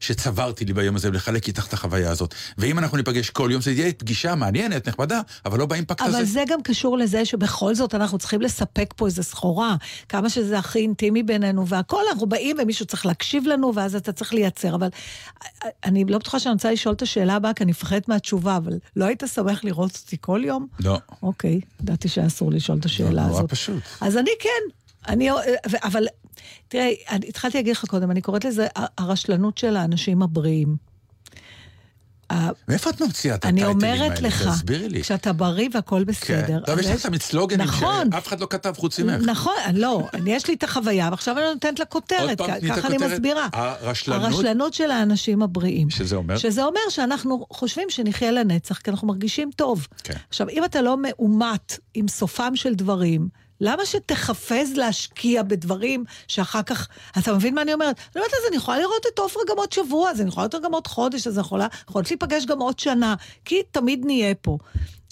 שצברתי לי ביום הזה, ולחלק איתך את החוויה הזאת. ואם אנחנו ניפגש כל יום, זה יהיה פגישה מעניינת, נחמדה, אבל לא באימפקט הזה. אבל זה גם קשור לזה שבכל זאת אנחנו צריכים לספק פה איזו סחורה, כמה שזה הכי אינטימי בינינו והכל, אנחנו באים ומישהו צריך להקשיב לנו ואז אתה צריך לייצר, אבל אני לא בטוחה שאני רוצה לשאול את השאלה הבאה, כי אני מפחדת מהתשובה, אבל לא היית שמח לראות אותי כל יום? לא. אוקיי, ידעתי שאסור לשאול את השאלה נורא הזאת. פשוט. אז אני כן, אני, אבל תראה, אני התחלתי להגיד לך קודם, אני קוראת לזה הרשלנות של האנשים הבריאים. מאיפה את ממציאה את אני הטייטלים האלה? אומרת לך, תסבירי לי. כשאתה בריא והכל בסדר. כן. טוב, יש לך תמיד סלוגנים נכון. שאף אחד לא כתב חוץ ממך. נכון, לא, אני יש לי את החוויה, ועכשיו אני נותנת לה כותרת, את ככה אני. מסבירה. הרשלנות? הרשלנות של האנשים הבריאים. שזה אומר? שזה אומר שאנחנו חושבים שנחיה לנצח, כי אנחנו מרגישים טוב. כן. עכשיו, אם אתה לא מאומת עם סופם של דברים, למה שתחפז להשקיע בדברים שאחר כך... אתה מבין מה אני אומרת? אני אומרת, אז אני יכולה לראות את עופרה גם עוד שבוע, אז אני יכולה לראות אותה גם עוד חודש, אז אני יכולה, יכולת להיפגש גם עוד שנה, כי תמיד נהיה פה.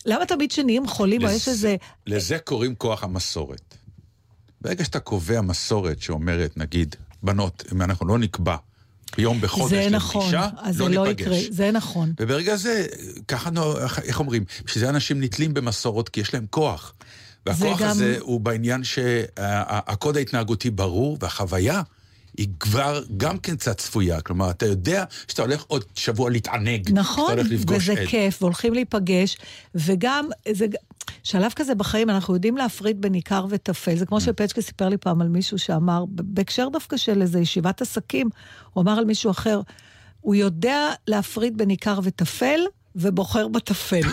למה תמיד כשנהיים חולים, או יש איזה... לזה קוראים כוח המסורת. ברגע שאתה קובע מסורת שאומרת, נגיד, בנות, אם אנחנו לא נקבע ביום בחודש לפגישה, נכון, אז זה לא לא. יקרה, זה נכון. וברגע זה, ככה, איך אומרים? בשביל זה אנשים נתלים במסורות, כי יש להם כוח. והכוח גם- הזה הוא בעניין שהקוד ההתנהגותי ברור, והחוויה היא כבר גם כן קצת צפויה. כלומר, אתה יודע שאתה הולך עוד שבוע להתענג. נכון, וזה עד. כיף, והולכים להיפגש, וגם, זה, שלב כזה בחיים, אנחנו יודעים להפריד בין עיקר וטפל. זה כמו שפצ'קה סיפר לי פעם על מישהו שאמר, בהקשר דווקא של איזו ישיבת עסקים, הוא אמר על מישהו אחר, הוא יודע להפריד בין עיקר וטפל, ובוחר בטפל. [LAUGHS]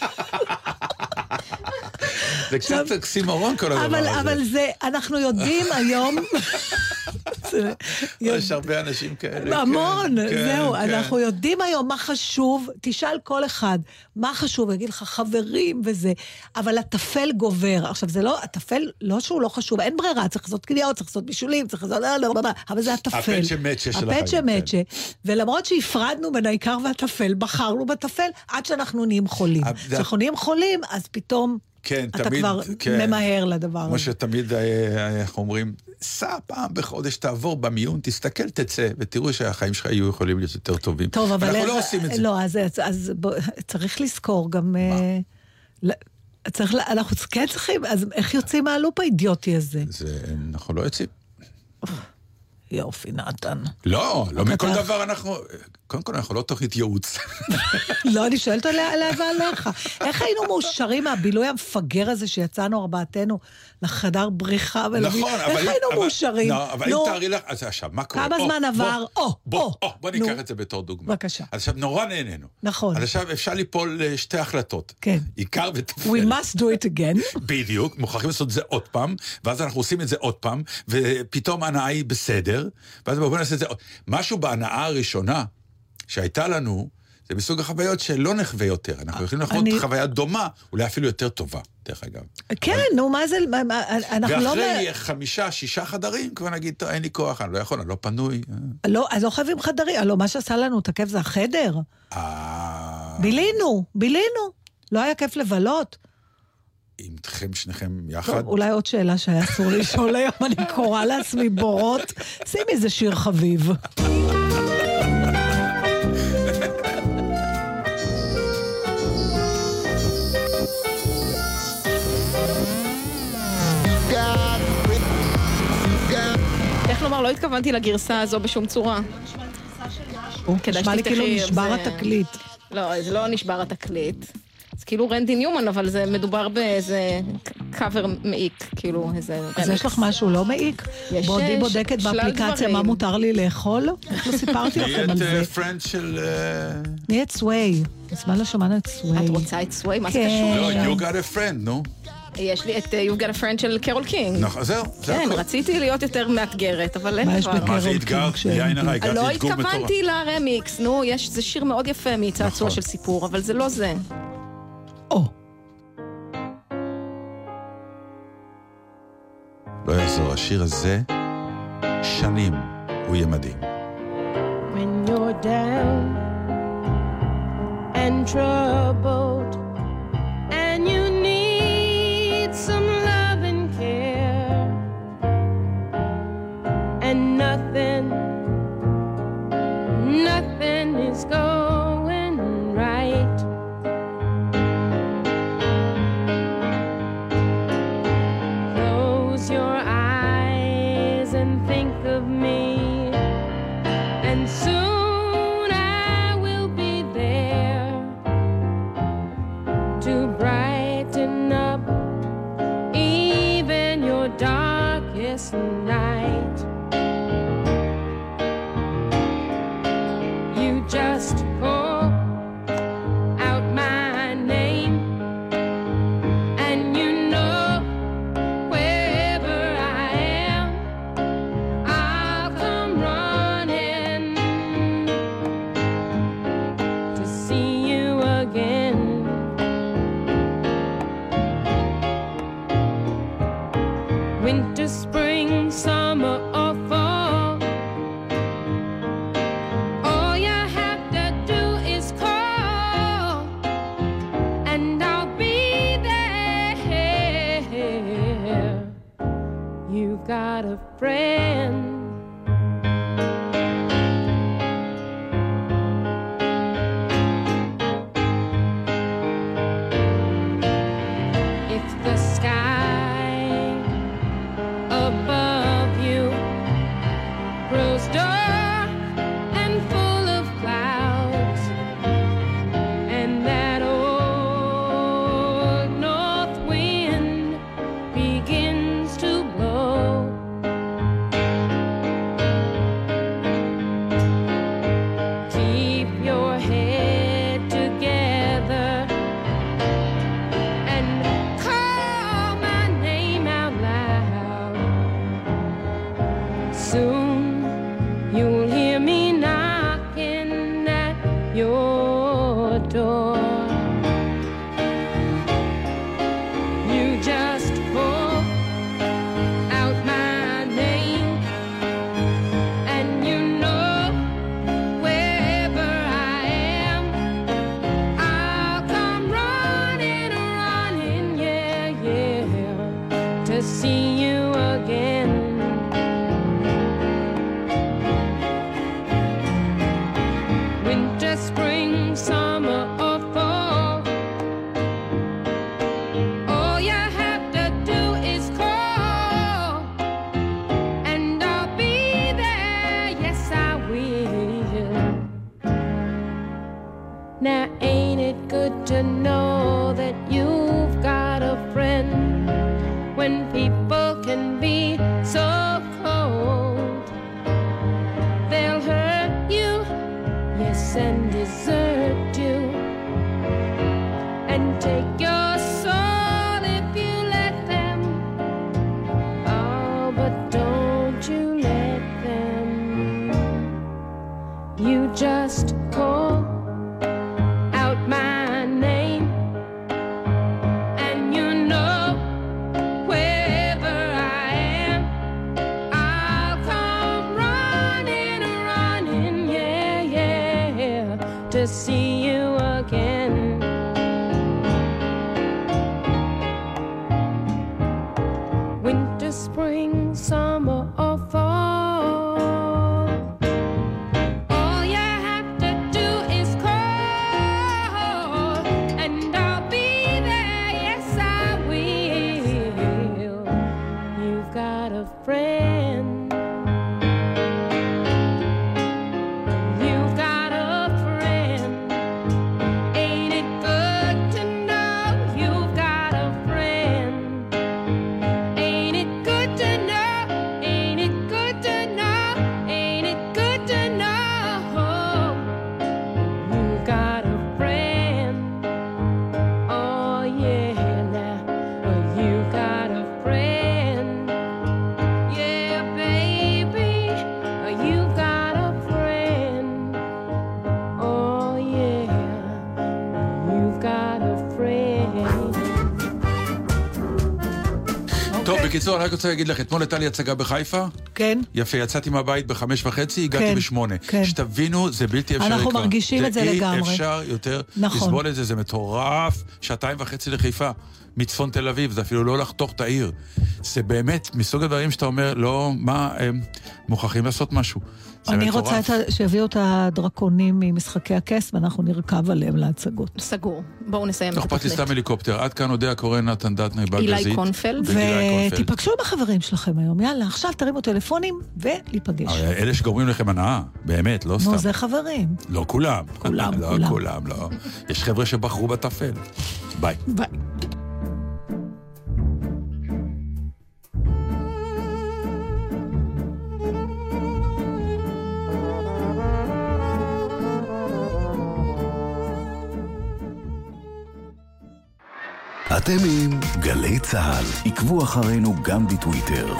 זה קצת אוקסימורון כל הדבר הזה. אבל זה, אנחנו יודעים [LAUGHS] היום... יש הרבה אנשים כאלה. המון, כן, כן, זהו, כן. אנחנו יודעים היום מה חשוב, תשאל כל אחד מה חשוב, יגיד לך חברים וזה, אבל הטפל גובר. עכשיו, זה לא, הטפל, לא שהוא לא חשוב, אין ברירה, צריך לעשות קניות, צריך לעשות בישולים, צריך לעשות... לא, לא, לא, אבל זה הטפל. הפצ'ה מצ'ה של החיים, הפצ'ה כן. מצ'ה. ולמרות שהפרדנו בין העיקר והטפל, בחרנו בטפל עד שאנחנו נהיים חולים. זה- כשאנחנו נהיים חולים, אז פתאום כן, אתה תמיד, כבר כן. ממהר לדבר כמו הזה. שתמיד, אה, איך אומרים, סע פעם בחודש, תעבור במיון, תסתכל, תצא, ותראו שהחיים שלך יהיו יכולים להיות יותר טובים. טוב, אבל... אנחנו לא עושים את זה. לא, אז, אז, אז בוא, צריך לזכור גם... אה, ל- צריך, אנחנו כן צריכים, אז איך יוצאים מהלופ האידיוטי הזה? זה, אנחנו לא יוצאים. יופי, נתן. לא, לא מכל דבר אנחנו... קודם כל, אנחנו לא תוכנית ייעוץ. [LAUGHS] לא, אני שואלת ועליך. איך היינו מאושרים מהבילוי המפגר הזה שיצאנו ארבעתנו לחדר בריחה ולמי... נכון, אבל... איך היינו אבל- מאושרים? לא, אבל אם תארי לך... אז עכשיו, מה קורה? כמה זמן עבר? או, או, בוא. ניקח את זה בתור דוגמה. בבקשה. אז עכשיו, נורא נהנינו. נכון. אז עכשיו אפשר ליפול לשתי החלטות. כן. עיקר וטפל. We must do it again. [LAUGHS] בדיוק, מוכרחים לעשות את זה עוד פעם, ואז אנחנו עושים את זה עוד פעם, ופתאום ההנאה היא בסדר, ואז בואו נעשה את זה עוד. משהו בהנאה הראשונה שהייתה לנו, זה מסוג החוויות שלא נחווה יותר. אנחנו יכולים לחוות אני- חוויה דומה, אולי אפילו יותר טובה, דרך אגב. כן, נו, מה זה... מה- מה- אנחנו לא... ואחרי חמישה, שישה חדרים, כבר נגיד, "טוב, אין לי כוח, אני לא יכול, אני לא פנוי. לא, אז לא חייבים חדרים. הלוא מה שעשה לנו את הכיף זה החדר. אה, בילינו, בילינו. לא היה כיף לבלות. איתכם שניכם יחד. טוב, אולי עוד שאלה שהיה אסור לשאול היום, אני קוראה לעצמי בורות. שימי איזה שיר חביב. לא התכוונתי לגרסה הזו בשום צורה. נשמע לי כאילו נשבר התקליט. לא, זה לא נשבר התקליט. זה כאילו רנדי ניומן, אבל זה מדובר באיזה קאבר מעיק, כאילו איזה אז יש לך משהו לא מעיק? יש, בעודי אה, בודקת באפליקציה. מה מותר לי לאכול? איך [LAUGHS] לא סיפרתי לכם על נהיית זה? אה, friend של... אה, מי את סווי? מזמן לא שמענו את סווי. את רוצה את סווי? מה זה כן. קשור? לא, you got a friend, נו. יש לי את אה, You've got a friend של קרול קינג. נכון, זהו, זה כן. רציתי להיות יותר מאתגרת, אבל אין מה יש דבר. מה קינג והתגרת? שאין יין? הרע, הגעתי לא. התכוונתי לרמיקס, נו, יש, זה שיר מאוד יפה מצעצוע נכון. של סיפור, אבל זה לא זה. או, לא יעזור, השיר הזה, שנים, הוא יהיה מדהים. when you're down and troubled desert you, and take your בקיצור, אני רק רוצה להגיד לך, אתמול הייתה לי הצגה בחיפה. כן. יפה, יצאתי מהבית בחמש וחצי, הגעתי כן, בשמונה. כן. שתבינו, זה בלתי אפשרי כבר. אנחנו מרגישים את זה לגמרי. ואי אפשר יותר נכון. לסבול את זה, זה מטורף. שעתיים וחצי לחיפה, מצפון תל אביב, זה אפילו לא לחתוך את העיר. זה באמת מסוג הדברים שאתה אומר, לא, מה, הם מוכרחים לעשות משהו. אני מטורף. רוצה את ה- שיביאו את הדרקונים ממשחקי הכס, ואנחנו נרכב עליהם להצגות. סגור. בואו נסיים את לא אכפת לי התוכנית. סתם הליקופטר. עד כאן אודיה קורן, נתן דטנר, בלגזית. אילי קונפלד. ותיפגשו עם החברים שלכם היום. יאללה, עכשיו תרימו טלפונים ולהיפגש. אלה שגורמים לכם הנאה, באמת, לא סתם. נו, זה חברים. לא כולם. כולם, [LAUGHS] לא כולם. כולם, לא. יש חבר'ה שבחרו בטפל. ביי. ביי. אתם עם גלי צה"ל. עקבו אחרינו גם בטוויטר.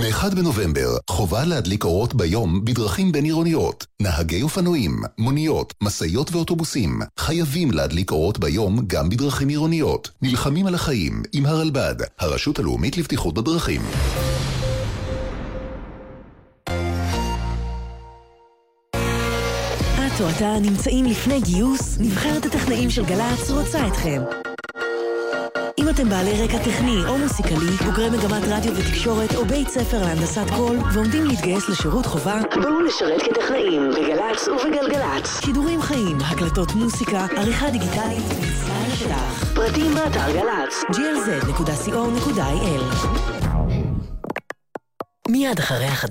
מ-1 בנובמבר, חובה להדליק אורות ביום בדרכים בין-עירוניות. נהגי אופנועים, מוניות, משאיות ואוטובוסים חייבים להדליק אורות ביום גם בדרכים עירוניות. נלחמים על החיים עם הרלב"ד, הרשות הלאומית לבטיחות בדרכים. את או אתה נמצאים לפני גיוס, נבחרת הטכנאים של גל"צ רוצה אתכם. אם אתם בעלי רקע טכני או מוסיקלי, בוגרי מגמת רדיו ותקשורת או בית ספר להנדסת קול ועומדים להתגייס לשירות חובה, בואו לשרת כטכנאים בגל"צ ובגלגלצ. שידורים חיים, הקלטות מוסיקה, עריכה דיגיטלית ויציאה לשטח. פרטים באתר גל"צ, glz.co.il מיד אחרי החדשות.